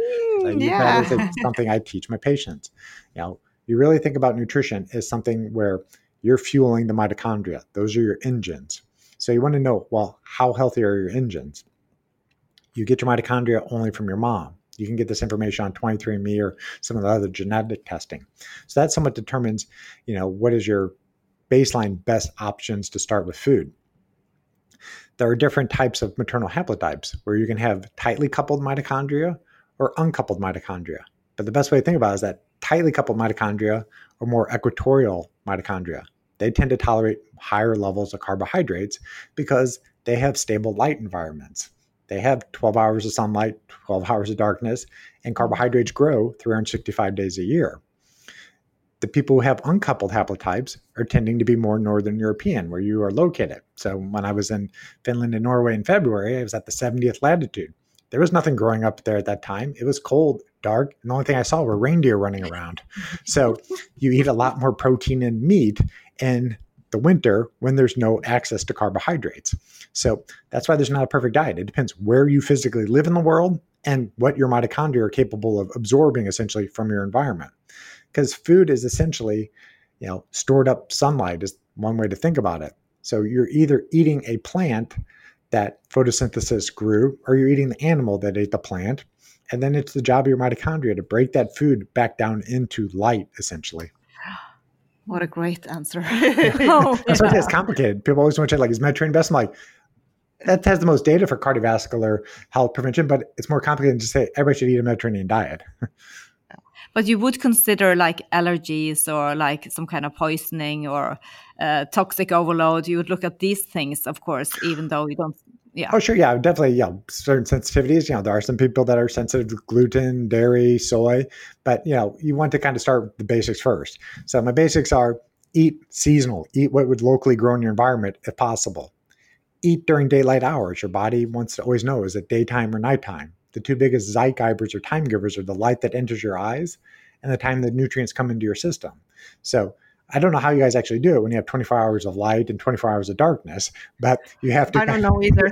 Mm, yeah. That is <laughs> something I teach my patients. You know, you really think about nutrition as something where you're fueling the mitochondria. Those are your engines. So you want to know, well, how healthy are your engines? You get your mitochondria only from your mom. You can get this information on 23andMe or some of the other genetic testing. So that somewhat determines, you know, what is your baseline best options to start with food. There are different types of maternal haplotypes where you can have tightly coupled mitochondria or uncoupled mitochondria. But the best way to think about it is that tightly coupled mitochondria are more equatorial mitochondria. They tend to tolerate higher levels of carbohydrates because they have stable light environments. They have 12 hours of sunlight, 12 hours of darkness, and carbohydrates grow 365 days a year. The people who have uncoupled haplotypes are tending to be more Northern European, where you are located. So when I was in Finland and Norway in February, I was at the 70th latitude. There was nothing growing up there at that time. It was cold, dark, and the only thing I saw were reindeer running around. So you eat a lot more protein and meat in the winter when there's no access to carbohydrates. So that's why there's not a perfect diet. It depends where you physically live in the world and what your mitochondria are capable of absorbing essentially from your environment. Because food is essentially, you know, stored up sunlight is one way to think about it. So you're either eating a plant that photosynthesis grew, or you're eating the animal that ate the plant. And then it's the job of your mitochondria to break that food back down into light, essentially. What a great answer. <laughs> oh, That's why it's complicated. People always want to say, like, is Mediterranean best? I'm like, that has the most data for cardiovascular health prevention, but it's more complicated than to say everybody should eat a Mediterranean diet. <laughs> but you would consider like allergies or like some kind of poisoning or uh, toxic overload. You would look at these things, of course, even though you don't. Yeah. Oh, sure. Yeah, definitely. Yeah, certain sensitivities. You know, there are some people that are sensitive to gluten, dairy, soy, but you know, you want to kind of start with the basics first. So my basics are eat seasonal, eat what would locally grow in your environment if possible. Eat during daylight hours. Your body wants to always know is it daytime or nighttime the two biggest zeitgebers or time givers are the light that enters your eyes and the time the nutrients come into your system. So I don't know how you guys actually do it when you have 24 hours of light and 24 hours of darkness, but you have to. I don't know either.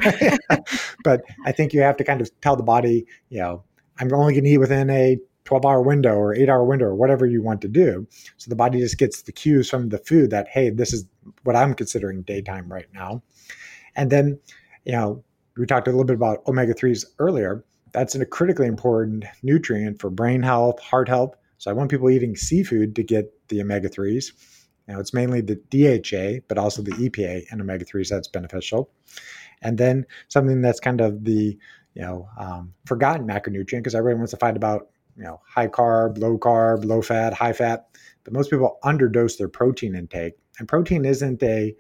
<laughs> but I think you have to kind of tell the body, you know, I'm only going to eat within a 12 hour window or eight hour window or whatever you want to do. So the body just gets the cues from the food that, hey, this is what I'm considering daytime right now. And then, you know, we talked a little bit about omega 3s earlier. That's a critically important nutrient for brain health, heart health. So I want people eating seafood to get the omega 3s. Now, it's mainly the DHA, but also the EPA and omega 3s that's beneficial. And then something that's kind of the you know um, forgotten macronutrient because everyone wants to fight about you know high carb, low carb, low fat, high fat, but most people underdose their protein intake. And protein isn't a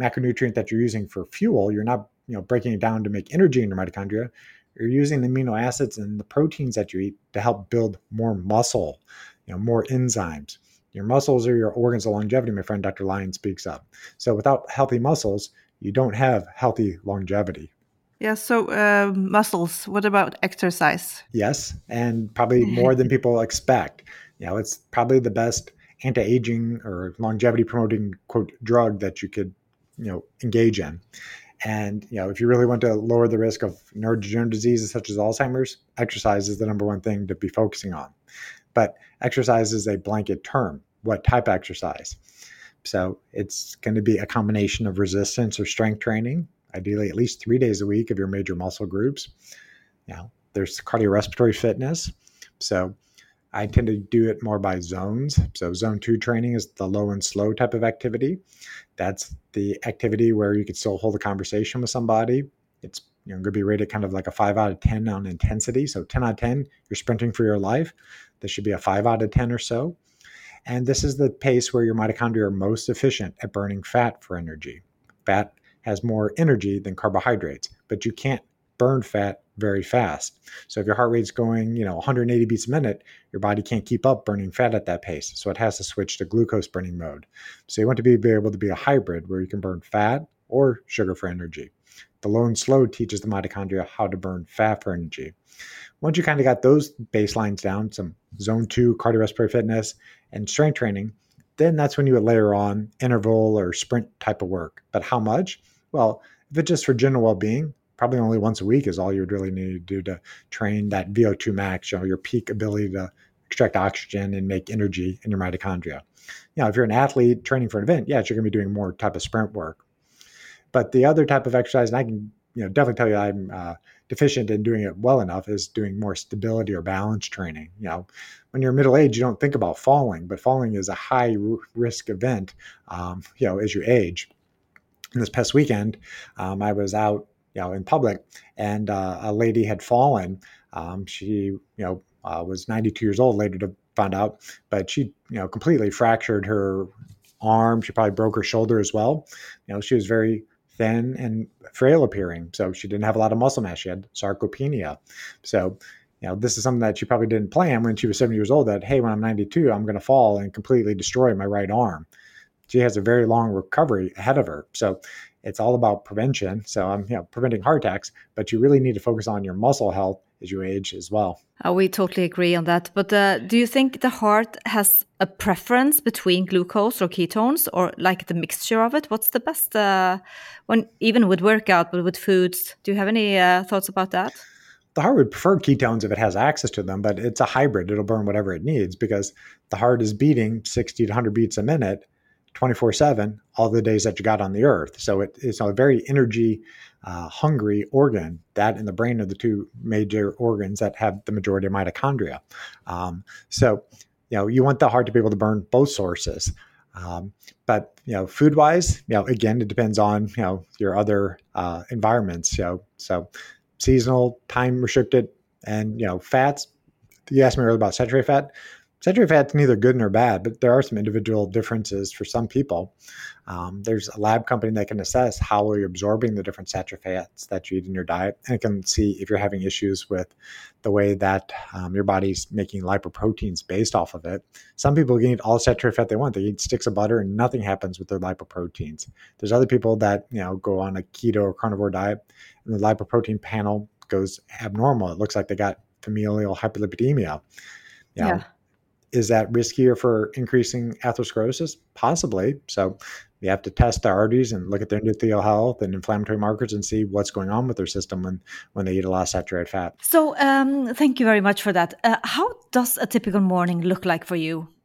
macronutrient that you're using for fuel. You're not you know breaking it down to make energy in your mitochondria. You're using the amino acids and the proteins that you eat to help build more muscle, you know, more enzymes. Your muscles are your organs of longevity, my friend Dr. Lyon speaks of. So without healthy muscles, you don't have healthy longevity. Yeah, so uh, muscles, what about exercise? Yes, and probably more than <laughs> people expect. You know, it's probably the best anti-aging or longevity promoting quote drug that you could, you know, engage in. And you know, if you really want to lower the risk of neurodegenerative diseases such as Alzheimer's, exercise is the number one thing to be focusing on. But exercise is a blanket term. What type of exercise? So it's going to be a combination of resistance or strength training, ideally at least three days a week of your major muscle groups. Now, there's cardiorespiratory fitness. So I tend to do it more by zones. So, zone two training is the low and slow type of activity. That's the activity where you can still hold a conversation with somebody. It's you know, going to be rated kind of like a five out of 10 on intensity. So, 10 out of 10, you're sprinting for your life. This should be a five out of 10 or so. And this is the pace where your mitochondria are most efficient at burning fat for energy. Fat has more energy than carbohydrates, but you can't burn fat very fast. So if your heart rate's going, you know, 180 beats a minute, your body can't keep up burning fat at that pace. So it has to switch to glucose burning mode. So you want to be, be able to be a hybrid where you can burn fat or sugar for energy. The low and slow teaches the mitochondria how to burn fat for energy. Once you kind of got those baselines down, some zone two cardiorespiratory fitness and strength training, then that's when you would layer on interval or sprint type of work. But how much? Well, if it's just for general well being, probably only once a week is all you'd really need to do to train that VO2 max, you know, your peak ability to extract oxygen and make energy in your mitochondria. You know, if you're an athlete training for an event, yes, you're going to be doing more type of sprint work. But the other type of exercise, and I can you know definitely tell you I'm uh, deficient in doing it well enough is doing more stability or balance training. You know, when you're middle age, you don't think about falling, but falling is a high risk event. Um, you know, as you age. And this past weekend, um, I was out, you know, in public, and uh, a lady had fallen. Um, she, you know, uh, was 92 years old. Later to find out, but she, you know, completely fractured her arm. She probably broke her shoulder as well. You know, she was very thin and frail appearing. So she didn't have a lot of muscle mass. She had sarcopenia. So, you know, this is something that she probably didn't plan when she was 70 years old that, hey, when I'm 92, I'm going to fall and completely destroy my right arm. She has a very long recovery ahead of her. So it's all about prevention. So I'm, you know, preventing heart attacks, but you really need to focus on your muscle health as you age as well. Uh, we totally agree on that. But uh, do you think the heart has a preference between glucose or ketones, or like the mixture of it? What's the best uh, when even with workout, but with foods? Do you have any uh, thoughts about that? The heart would prefer ketones if it has access to them, but it's a hybrid. It'll burn whatever it needs because the heart is beating 60 to 100 beats a minute 24 7 all the days that you got on the earth. So it, it's a very energy uh, hungry organ. That and the brain are the two major organs that have the majority of mitochondria. Um, so, you know, you want the heart to be able to burn both sources. Um, but you know, food wise, you know, again, it depends on you know your other uh, environments. You know, so seasonal, time restricted, and you know, fats. You asked me earlier about saturated fat. Saturated fat's neither good nor bad, but there are some individual differences for some people. Um, there's a lab company that can assess how are you're absorbing the different saturated fats that you eat in your diet, and it can see if you're having issues with the way that um, your body's making lipoproteins based off of it. Some people can eat all saturated fat they want; they eat sticks of butter, and nothing happens with their lipoproteins. There's other people that you know go on a keto or carnivore diet, and the lipoprotein panel goes abnormal. It looks like they got familial hyperlipidemia. You know, yeah is that riskier for increasing atherosclerosis? Possibly. So you have to test the arteries and look at their endothelial health and inflammatory markers and see what's going on with their system when, when they eat a lot of saturated fat. So um, thank you very much for that. Uh, how does a typical morning look like for you? <laughs>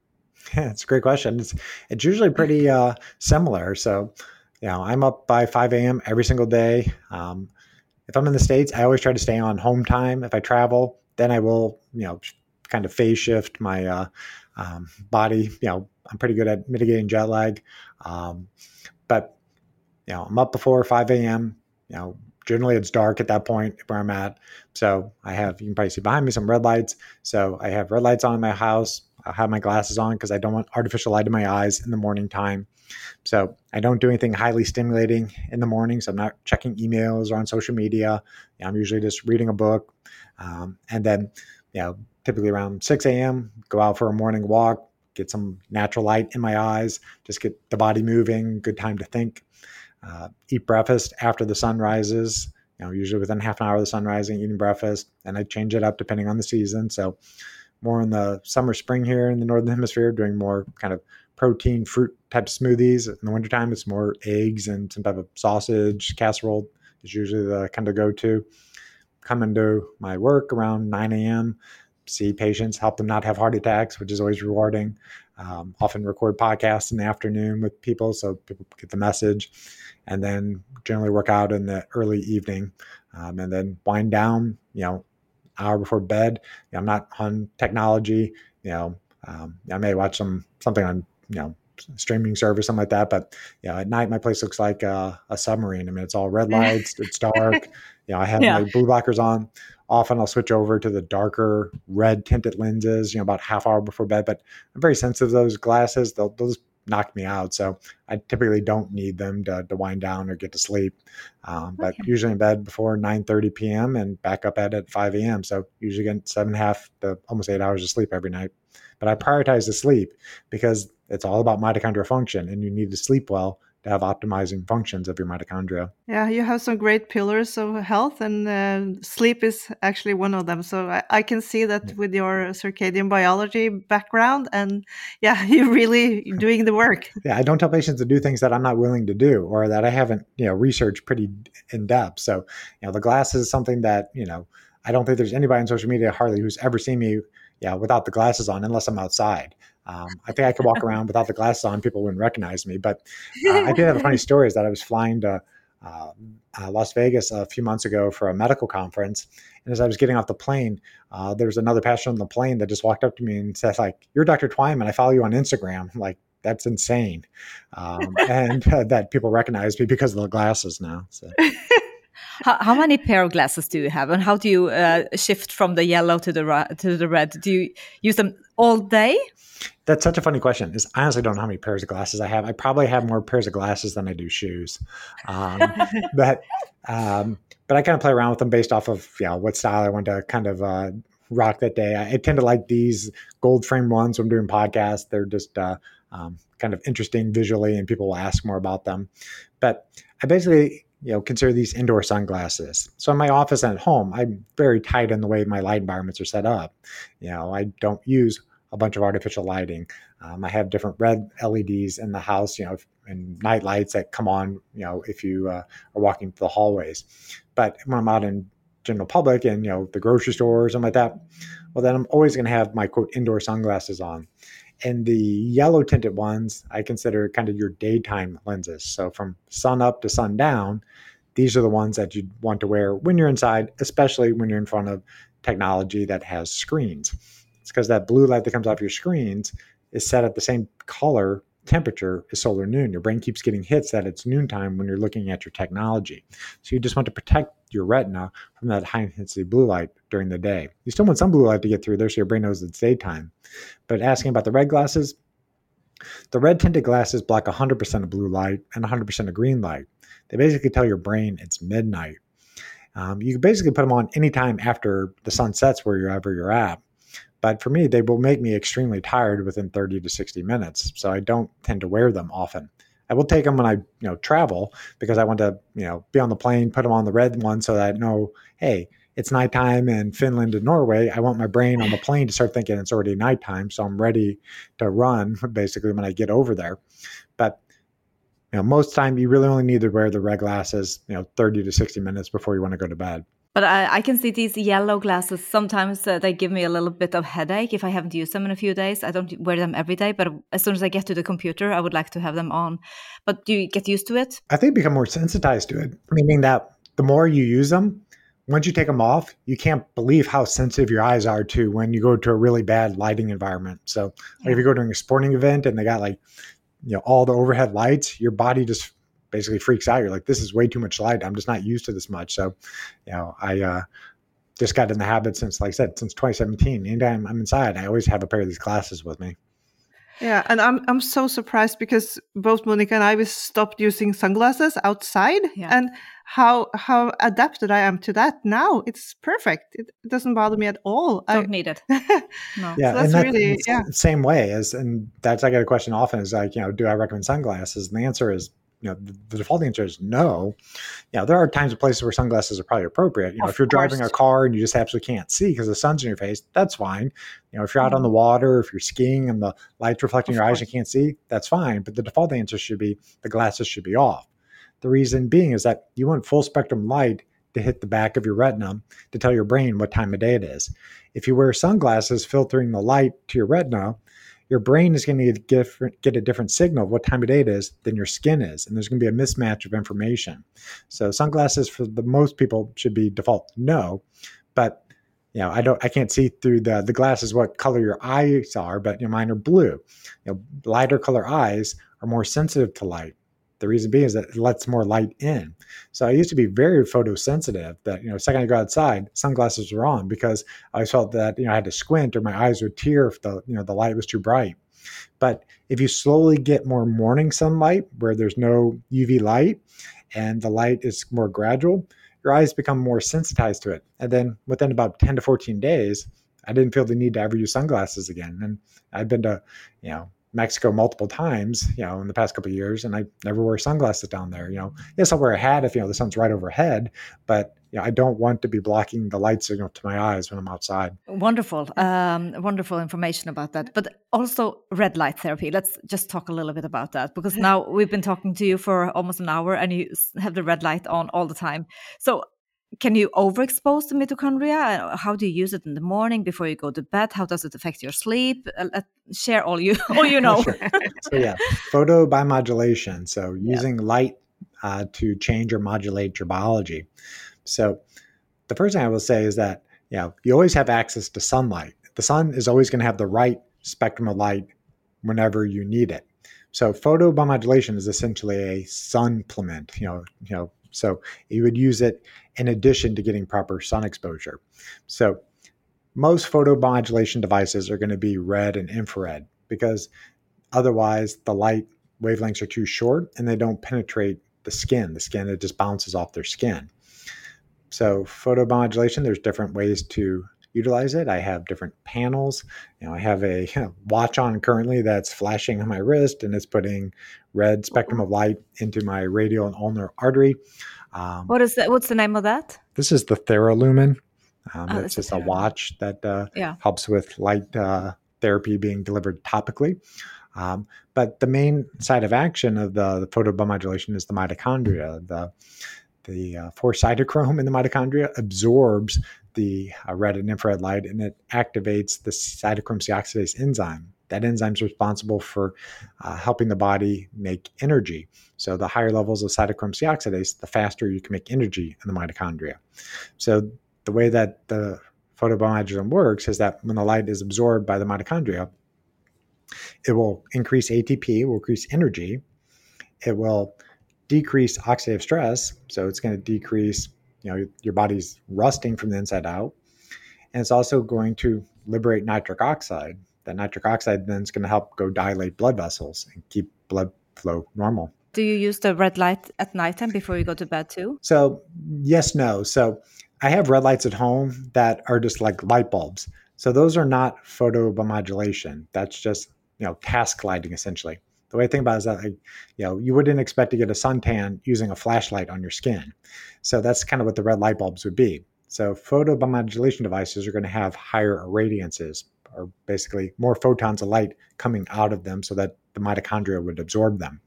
Yeah, it's a great question. It's, it's usually pretty uh, similar. So, you know, I'm up by 5 a.m. every single day. Um, if I'm in the States, I always try to stay on home time. If I travel, then I will, you know, kind of phase shift my uh, um, body. You know, I'm pretty good at mitigating jet lag. Um, but you know, I'm up before 5 a.m. You know, generally it's dark at that point where I'm at. So I have you can probably see behind me some red lights. So I have red lights on in my house. I have my glasses on because I don't want artificial light in my eyes in the morning time. So I don't do anything highly stimulating in the morning. So I'm not checking emails or on social media. I'm usually just reading a book. Um, and then, you know, typically around 6 a.m., go out for a morning walk, get some natural light in my eyes, just get the body moving, good time to think. Uh, eat breakfast after the sun rises, you know, usually within half an hour of the sun rising, eating breakfast. And I change it up depending on the season. So more in the summer, spring here in the Northern Hemisphere, doing more kind of protein, fruit type smoothies. In the wintertime, it's more eggs and some type of sausage, casserole is usually the kind of go to. Come into my work around 9 a.m see patients, help them not have heart attacks, which is always rewarding. Um, often record podcasts in the afternoon with people so people get the message, and then generally work out in the early evening, um, and then wind down. You know, hour before bed. You know, I'm not on technology. You know, um, I may watch some something on you know streaming service, something like that. But you know, at night my place looks like a, a submarine. I mean, it's all red <laughs> lights. it's dark. You know, I have yeah. my blue blockers on. Often I'll switch over to the darker red tinted lenses, you know, about half hour before bed. But I'm very sensitive to those glasses. They'll, they'll just knock me out. So I typically don't need them to, to wind down or get to sleep. Um, but okay. usually in bed before 9:30 p.m. and back up at at 5 a.m. So usually get seven and a half to almost eight hours of sleep every night. But I prioritize the sleep because it's all about mitochondrial function, and you need to sleep well to have optimizing functions of your mitochondria. Yeah, you have some great pillars of health, and uh, sleep is actually one of them. So I, I can see that yeah. with your circadian biology background, and yeah, <laughs> you're really doing the work. <laughs> yeah, I don't tell patients to do things that I'm not willing to do or that I haven't, you know, researched pretty in depth. So, you know, the glasses is something that you know I don't think there's anybody on social media hardly who's ever seen me yeah, without the glasses on, unless I'm outside. Um, I think I could walk around without the glasses on; people wouldn't recognize me. But uh, I did have a funny <laughs> story: is that I was flying to uh, uh, Las Vegas a few months ago for a medical conference. And as I was getting off the plane, uh, there was another passenger on the plane that just walked up to me and said, like, you're Dr. Twyman. I follow you on Instagram. I'm like, that's insane. Um, and uh, that people recognize me because of the glasses now. So. How, how, many pair of glasses do you have, and how do you uh, shift from the yellow to the to the red? Do you use them all day? That's such a funny question. Is I honestly don't know how many pairs of glasses I have. I probably have more pairs of glasses than I do shoes. Um, <laughs> but um, but I kind of play around with them based off of yeah what style I want to kind of uh, rock that day. I, I, tend to like these gold frame ones when I'm doing podcasts. They're just uh, um, kind of interesting visually, and people will ask more about them. But I basically you know consider these indoor sunglasses. So in my office and at home i'm very tight in the way my light environments are set up. You know i don't use a bunch of artificial lighting. Um, i have different red leds in the house you know and night lights that come on you know if you uh, are walking through the hallways. But when i'm out in general public and you know the grocery store or something like that well then i'm always going to have my quote indoor sunglasses on and the yellow tinted ones, I consider kind of your daytime lenses. So from sun up to sundown, these are the ones that you'd want to wear when you're inside, especially when you're in front of technology that has screens. It's because that blue light that comes off your screens is set at the same color temperature is solar noon. Your brain keeps getting hits that it's noontime when you're looking at your technology. So you just want to protect your retina from that high intensity blue light during the day. You still want some blue light to get through there so your brain knows it's daytime. But asking about the red glasses, the red tinted glasses block 100% of blue light and 100% of green light. They basically tell your brain it's midnight. Um, you can basically put them on anytime after the sun sets wherever you're at. But for me, they will make me extremely tired within 30 to 60 minutes. So I don't tend to wear them often. I will take them when I, you know, travel because I want to, you know, be on the plane, put them on the red one so that I know, hey, it's nighttime in Finland and Norway. I want my brain on the <laughs> plane to start thinking it's already nighttime, so I'm ready to run basically when I get over there. But you know, most time you really only need to wear the red glasses, you know, 30 to 60 minutes before you want to go to bed. But I, I, can see these yellow glasses. Sometimes uh, they give me a little bit of headache if I haven't used them in a few days. I don't wear them every day, but as soon as I get to the computer, I would like to have them on. But do you get used to it? I think become more sensitized to it, meaning that the more you use them, once you take them off, you can't believe how sensitive your eyes are to when you go to a really bad lighting environment. So, like if you go to a sporting event and they got like, you know, all the overhead lights, your body just basically freaks out. You're like, this is way too much light. I'm just not used to this much. So, you know, I uh, just got in the habit since, like I said, since 2017. Anytime I'm inside, I always have a pair of these glasses with me. Yeah, and I'm I'm so surprised because both Monica and I we stopped using sunglasses outside, yeah. and how how adapted I am to that now. It's perfect. It, doesn't bother me at all. I don't I, need it. <laughs> no. Yeah, so that's, that's really yeah. Same way as, and that's I get a question often is like, you know, do I recommend sunglasses? And the answer is you know the, the, default answer is no. You know, there are times and places where sunglasses are probably appropriate. You know, of if you're course. driving a car and you just absolutely can't see because the sun's in your face, that's fine. You know, if you're out mm-hmm. on the water, if you're skiing and the light's reflecting of your course. eyes, you can't see, that's fine. But the default answer should be the glasses should be off. The reason being is that you want full spectrum light to hit the back of your retina to tell your brain what time of day it is. If you wear sunglasses filtering the light to your retina, your brain is going to get, get a different signal of what time of day it is than your skin is. And there's going to be a mismatch of information. So sunglasses for the most people should be default no. But you know, I don't, I can't see through the the glasses what color your eyes are, but you know, mine are blue. You know, lighter color eyes are more sensitive to light. The reason being is that it lets more light in. So I used to be very photosensitive that, you know, second I go outside, sunglasses were on because I felt that, you know, I had to squint or my eyes would tear if the, you know, the light was too bright. But if you slowly get more morning sunlight where there's no UV light and the light is more gradual, your eyes become more sensitized to it. And then within about 10 to 14 days, I didn't feel the need to ever use sunglasses again. And I've been to, you know, Mexico multiple times, you know, in the past couple of years, and I never wear sunglasses down there. You know, yes, I'll wear a hat if you know the sun's right overhead, but you know, I don't want to be blocking the light signal to my eyes when I'm outside. Wonderful, um, wonderful information about that. But also red light therapy. Let's just talk a little bit about that because <laughs> now we've been talking to you for almost an hour, and you have the red light on all the time. So can you overexpose the mitochondria? How do you use it in the morning before you go to bed? How does it affect your sleep? Uh, share all you <laughs> all you know. so yeah, photobiomodulation. So <laughs> using yeah. light uh, to change or modulate your biology. So, the first thing I will say is that you know you always have access to sunlight. The sun is always going to have the right spectrum of light whenever you need it. So, photobiomodulation is essentially a supplement. You know, you know, so you would use it in addition to getting proper sun exposure. So, most photobiomodulation devices are going to be red and infrared because otherwise the light wavelengths are too short and they don't penetrate the skin. The skin, it just bounces off their skin. So, photobiomodulation, there's different ways to utilize it. I have different panels. You know, I have a you <laughs> know, watch on currently that's flashing on my wrist and it's putting red spectrum of light into my radial and ulnar artery. Um, what is that? What's the name of that? This is the Theralumen. Um, oh, it's just a watch that uh, yeah. helps with light uh, therapy being delivered topically. Um, but the main side of action of the, the photobiomodulation is the mitochondria. The the uh, 4-cytochrome in the mitochondria absorbs the uh, red and infrared light and it activates the cytochrome C oxidase enzyme. That enzyme is responsible for uh, helping the body make energy. So, the higher levels of cytochrome C oxidase, the faster you can make energy in the mitochondria. So, the way that the photobiomodulation works is that when the light is absorbed by the mitochondria, it will increase ATP, will increase energy. It will decrease oxidative stress. So it's going to decrease, you know, your body's rusting from the inside out. And it's also going to liberate nitric oxide. That nitric oxide then is going to help go dilate blood vessels and keep blood flow normal. Do you use the red light at nighttime before you go to bed too? So, yes, no. So, I have red lights at home that are just like light bulbs. So, those are not photobiomodulation. That's just, you know, task lighting essentially. The way I think about it is that, like, you know, you wouldn't expect to get a suntan using a flashlight on your skin. So that's kind of what the red light bulbs would be. So photobiomodulation devices are going to have higher irradiances, or basically more photons of light coming out of them, so that the mitochondria would absorb them.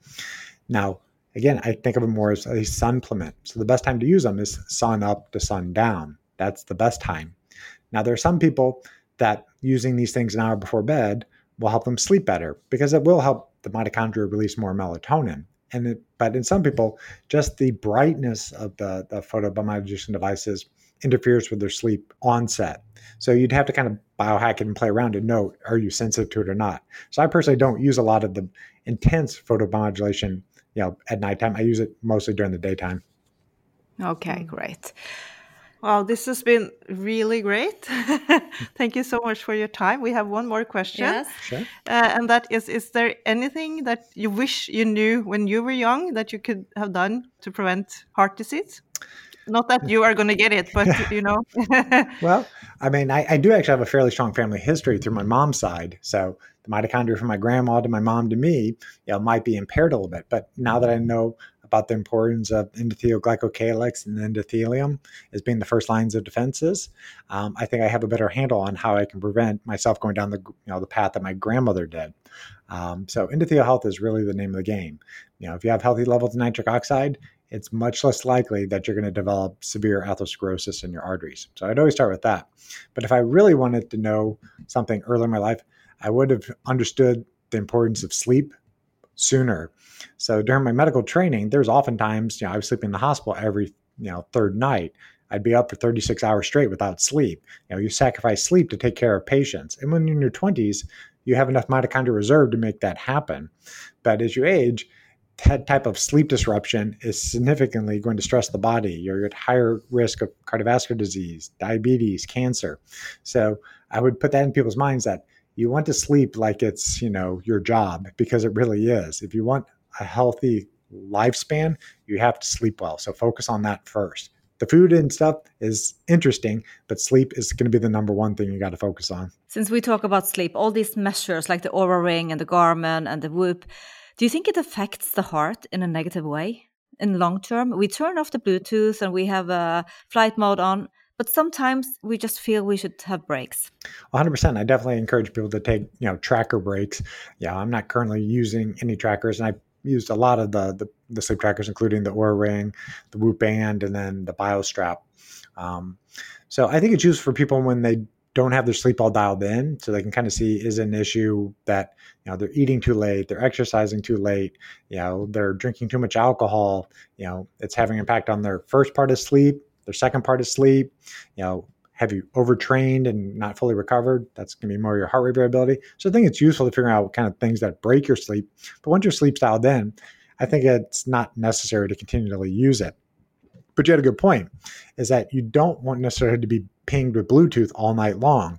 Now, again, I think of them more as a supplement. So the best time to use them is sun up to sun down. That's the best time. Now, there are some people that using these things an hour before bed will help them sleep better because it will help the mitochondria release more melatonin. And it, but in some people, just the brightness of the, the photobiomodulation devices interferes with their sleep onset. So you'd have to kind of biohack it and play around to know are you sensitive to it or not. So I personally don't use a lot of the intense photobiomodulation, you know, at nighttime. I use it mostly during the daytime. Okay, mm. great. Wow, this has been really great. <laughs> Thank you so much for your time. We have one more question. Yes. Sure. Uh, and that is Is there anything that you wish you knew when you were young that you could have done to prevent heart disease? Not that you are going to get it, but <laughs> you know. <laughs> well, I mean, I, I, do actually have a fairly strong family history through my mom's side. So the mitochondria from my grandma to my mom to me, you know, might be impaired a little bit. But now that I know about the importance of endothelial glycocalyx and endothelium as being the first lines of defenses. Um, I think I have a better handle on how I can prevent myself going down the you know the path that my grandmother did. Um, so endothelial health is really the name of the game. You know, if you have healthy levels of nitric oxide, it's much less likely that you're going to develop severe atherosclerosis in your arteries. So I'd always start with that. But if I really wanted to know something early in my life, I would have understood the importance of sleep sooner. So during my medical training, there's oftentimes, you know, I was sleeping in the hospital every, you know, third night. I'd be up for 36 hours straight without sleep. You know, you sacrifice sleep to take care of patients. And when you're in your 20s, you have enough mitochondria reserve to make that happen. But as you age, that type of sleep disruption is significantly going to stress the body. You're at higher risk of cardiovascular disease, diabetes, cancer. So I would put that in people's minds that you want to sleep like it's you know your job because it really is. If you want a healthy lifespan you have to sleep well. So focus on that first. The food and stuff is interesting but sleep is going to be the number one thing you got to focus on. Since we talk about sleep all these measures like the Oura ring and the garmin and the whoop do you think it affects the heart in a negative way in long term? We turn off the bluetooth and we have a flight mode on but sometimes we just feel we should have breaks. 100% i definitely encourage people to take you know tracker breaks. Yeah i'm not currently using any trackers and i used a lot of the the, the sleep trackers including the Oura ring the whoop band and then the biostrap. Um, so i think it's used for people when they don't have their sleep all dialed in so they can kind of see is an issue that you know they're eating too late they're exercising too late you know they're drinking too much alcohol you know it's having an impact on their first part of sleep their second part of sleep you know have you overtrained and not fully recovered that's going to be more your heart rate variability so i think it's useful to figure out what kind of things that break your sleep but once your sleep's dialed in i think it's not necessary to continually use it but you had a good point is that you don't want necessarily to be pinged with Bluetooth all night long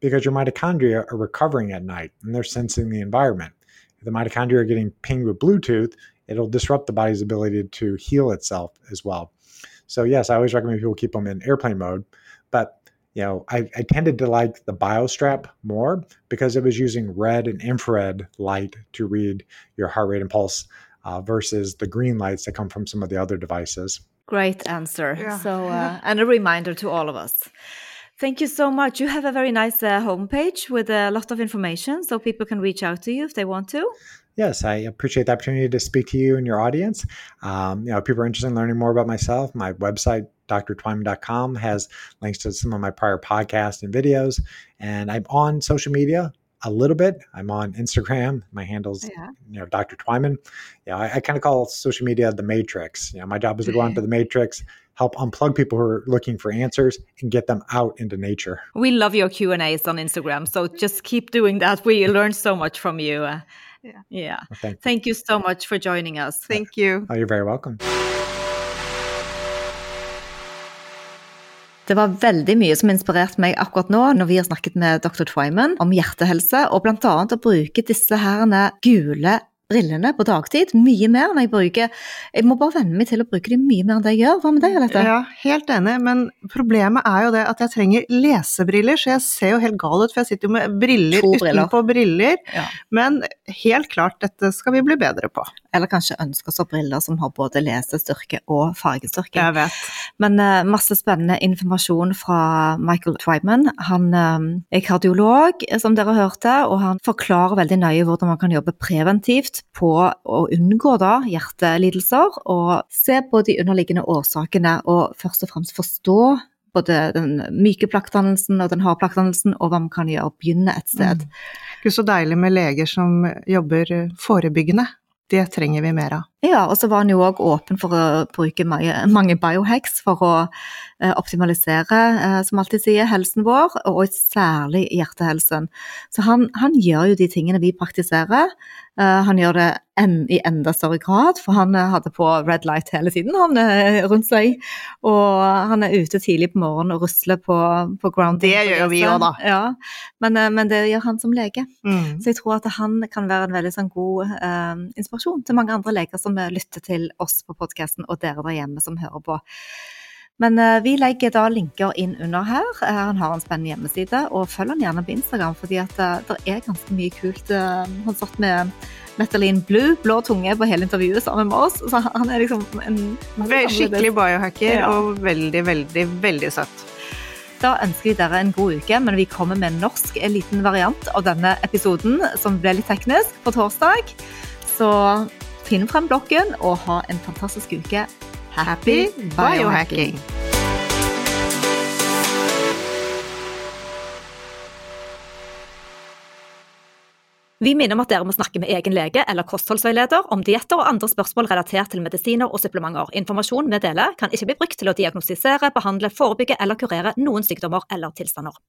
because your mitochondria are recovering at night and they're sensing the environment. If the mitochondria are getting pinged with Bluetooth, it'll disrupt the body's ability to heal itself as well. So, yes, I always recommend people keep them in airplane mode. But, you know, I, I tended to like the BioStrap more because it was using red and infrared light to read your heart rate and pulse uh, versus the green lights that come from some of the other devices. Great answer. Yeah. So, uh, <laughs> and a reminder to all of us. Thank you so much. You have a very nice uh, homepage with a lot of information so people can reach out to you if they want to. Yes, I appreciate the opportunity to speak to you and your audience. Um, you know, if people are interested in learning more about myself, my website, drtwyman.com, has links to some of my prior podcasts and videos. And I'm on social media a little bit. I'm on Instagram. My handle's Yeah. you know Dr. Twyman. Yeah, I, I kind of call social media the matrix. You know, my job is to go onto the matrix, help unplug people who are looking for answers, and get them out into nature. We love your Q and A's on Instagram, so just keep doing that. We learn so much from you. Yeah. yeah. Well, thank Thank you so much for joining us. Thank you. Oh, you're very welcome. Det var veldig mye som inspirerte meg akkurat nå når vi har snakket med dr. Twyman om hjertehelse, og blant annet å bruke disse herene gule brillene på dagtid mye mer enn jeg bruker. Jeg må bare venne meg til å bruke dem mye mer enn det jeg gjør. Hva med deg, Alette? Ja, helt enig, men problemet er jo det at jeg trenger lesebriller, så jeg ser jo helt gal ut, for jeg sitter jo med briller briller. utenpå briller. Ja. Men helt klart, dette skal vi bli bedre på. Eller kanskje ønsker oss briller som har både lesestyrke og fargestyrke. Jeg vet. Men uh, masse spennende informasjon fra Michael Twyman. Han eh, er kardiolog, eh, som dere hørte, og han forklarer veldig nøye hvordan man kan jobbe preventivt på å unngå da hjertelidelser, og se på de underliggende årsakene, og først og fremst forstå både den myke plaktdannelsen og den harde plaktdannelsen, og hva man kan gjøre. Begynne et sted. Gud, så deilig med leger som jobber forebyggende. Det trenger vi mer av. Ja, og så var han jo òg åpen for å bruke mange, mange biohacks for å eh, optimalisere, eh, som alltid sier, helsen vår, og særlig hjertehelsen. Så han, han gjør jo de tingene vi praktiserer. Eh, han gjør det en, i enda større grad, for han hadde på red light hele tiden han, rundt seg. Og han er ute tidlig på morgenen og rusler på, på ground. Det gjør jo vi også, da. Ja, men, men det gjør han som lege. Mm. Så jeg tror at han kan være en veldig sånn god inspirasjon til mange andre leger som eh, lytter til oss på podkasten, og dere der hjemme som hører på. Men eh, vi legger da linker inn under her. Eh, han har en spennende hjemmeside, og følg han gjerne på Instagram, fordi at eh, det er ganske mye kult. Han satt med Metalin Blue, blå tunge, på hele intervjuet sammen med oss, så han er liksom en er Skikkelig biohacker Ja. og veldig, veldig, veldig søtt. Da ønsker vi dere en god uke, men vi kommer med en norsk en liten variant av denne episoden, som ble litt teknisk, på torsdag. Så finn frem blokken og ha en fantastisk uke. Happy biohacking! Vi minner om at dere må snakke med egen lege eller kostholdsveileder om dietter og andre spørsmål relatert til medisiner og supplementer. Informasjon vi deler kan ikke bli brukt til å diagnostisere, behandle, forebygge eller kurere noen sykdommer eller tilstander.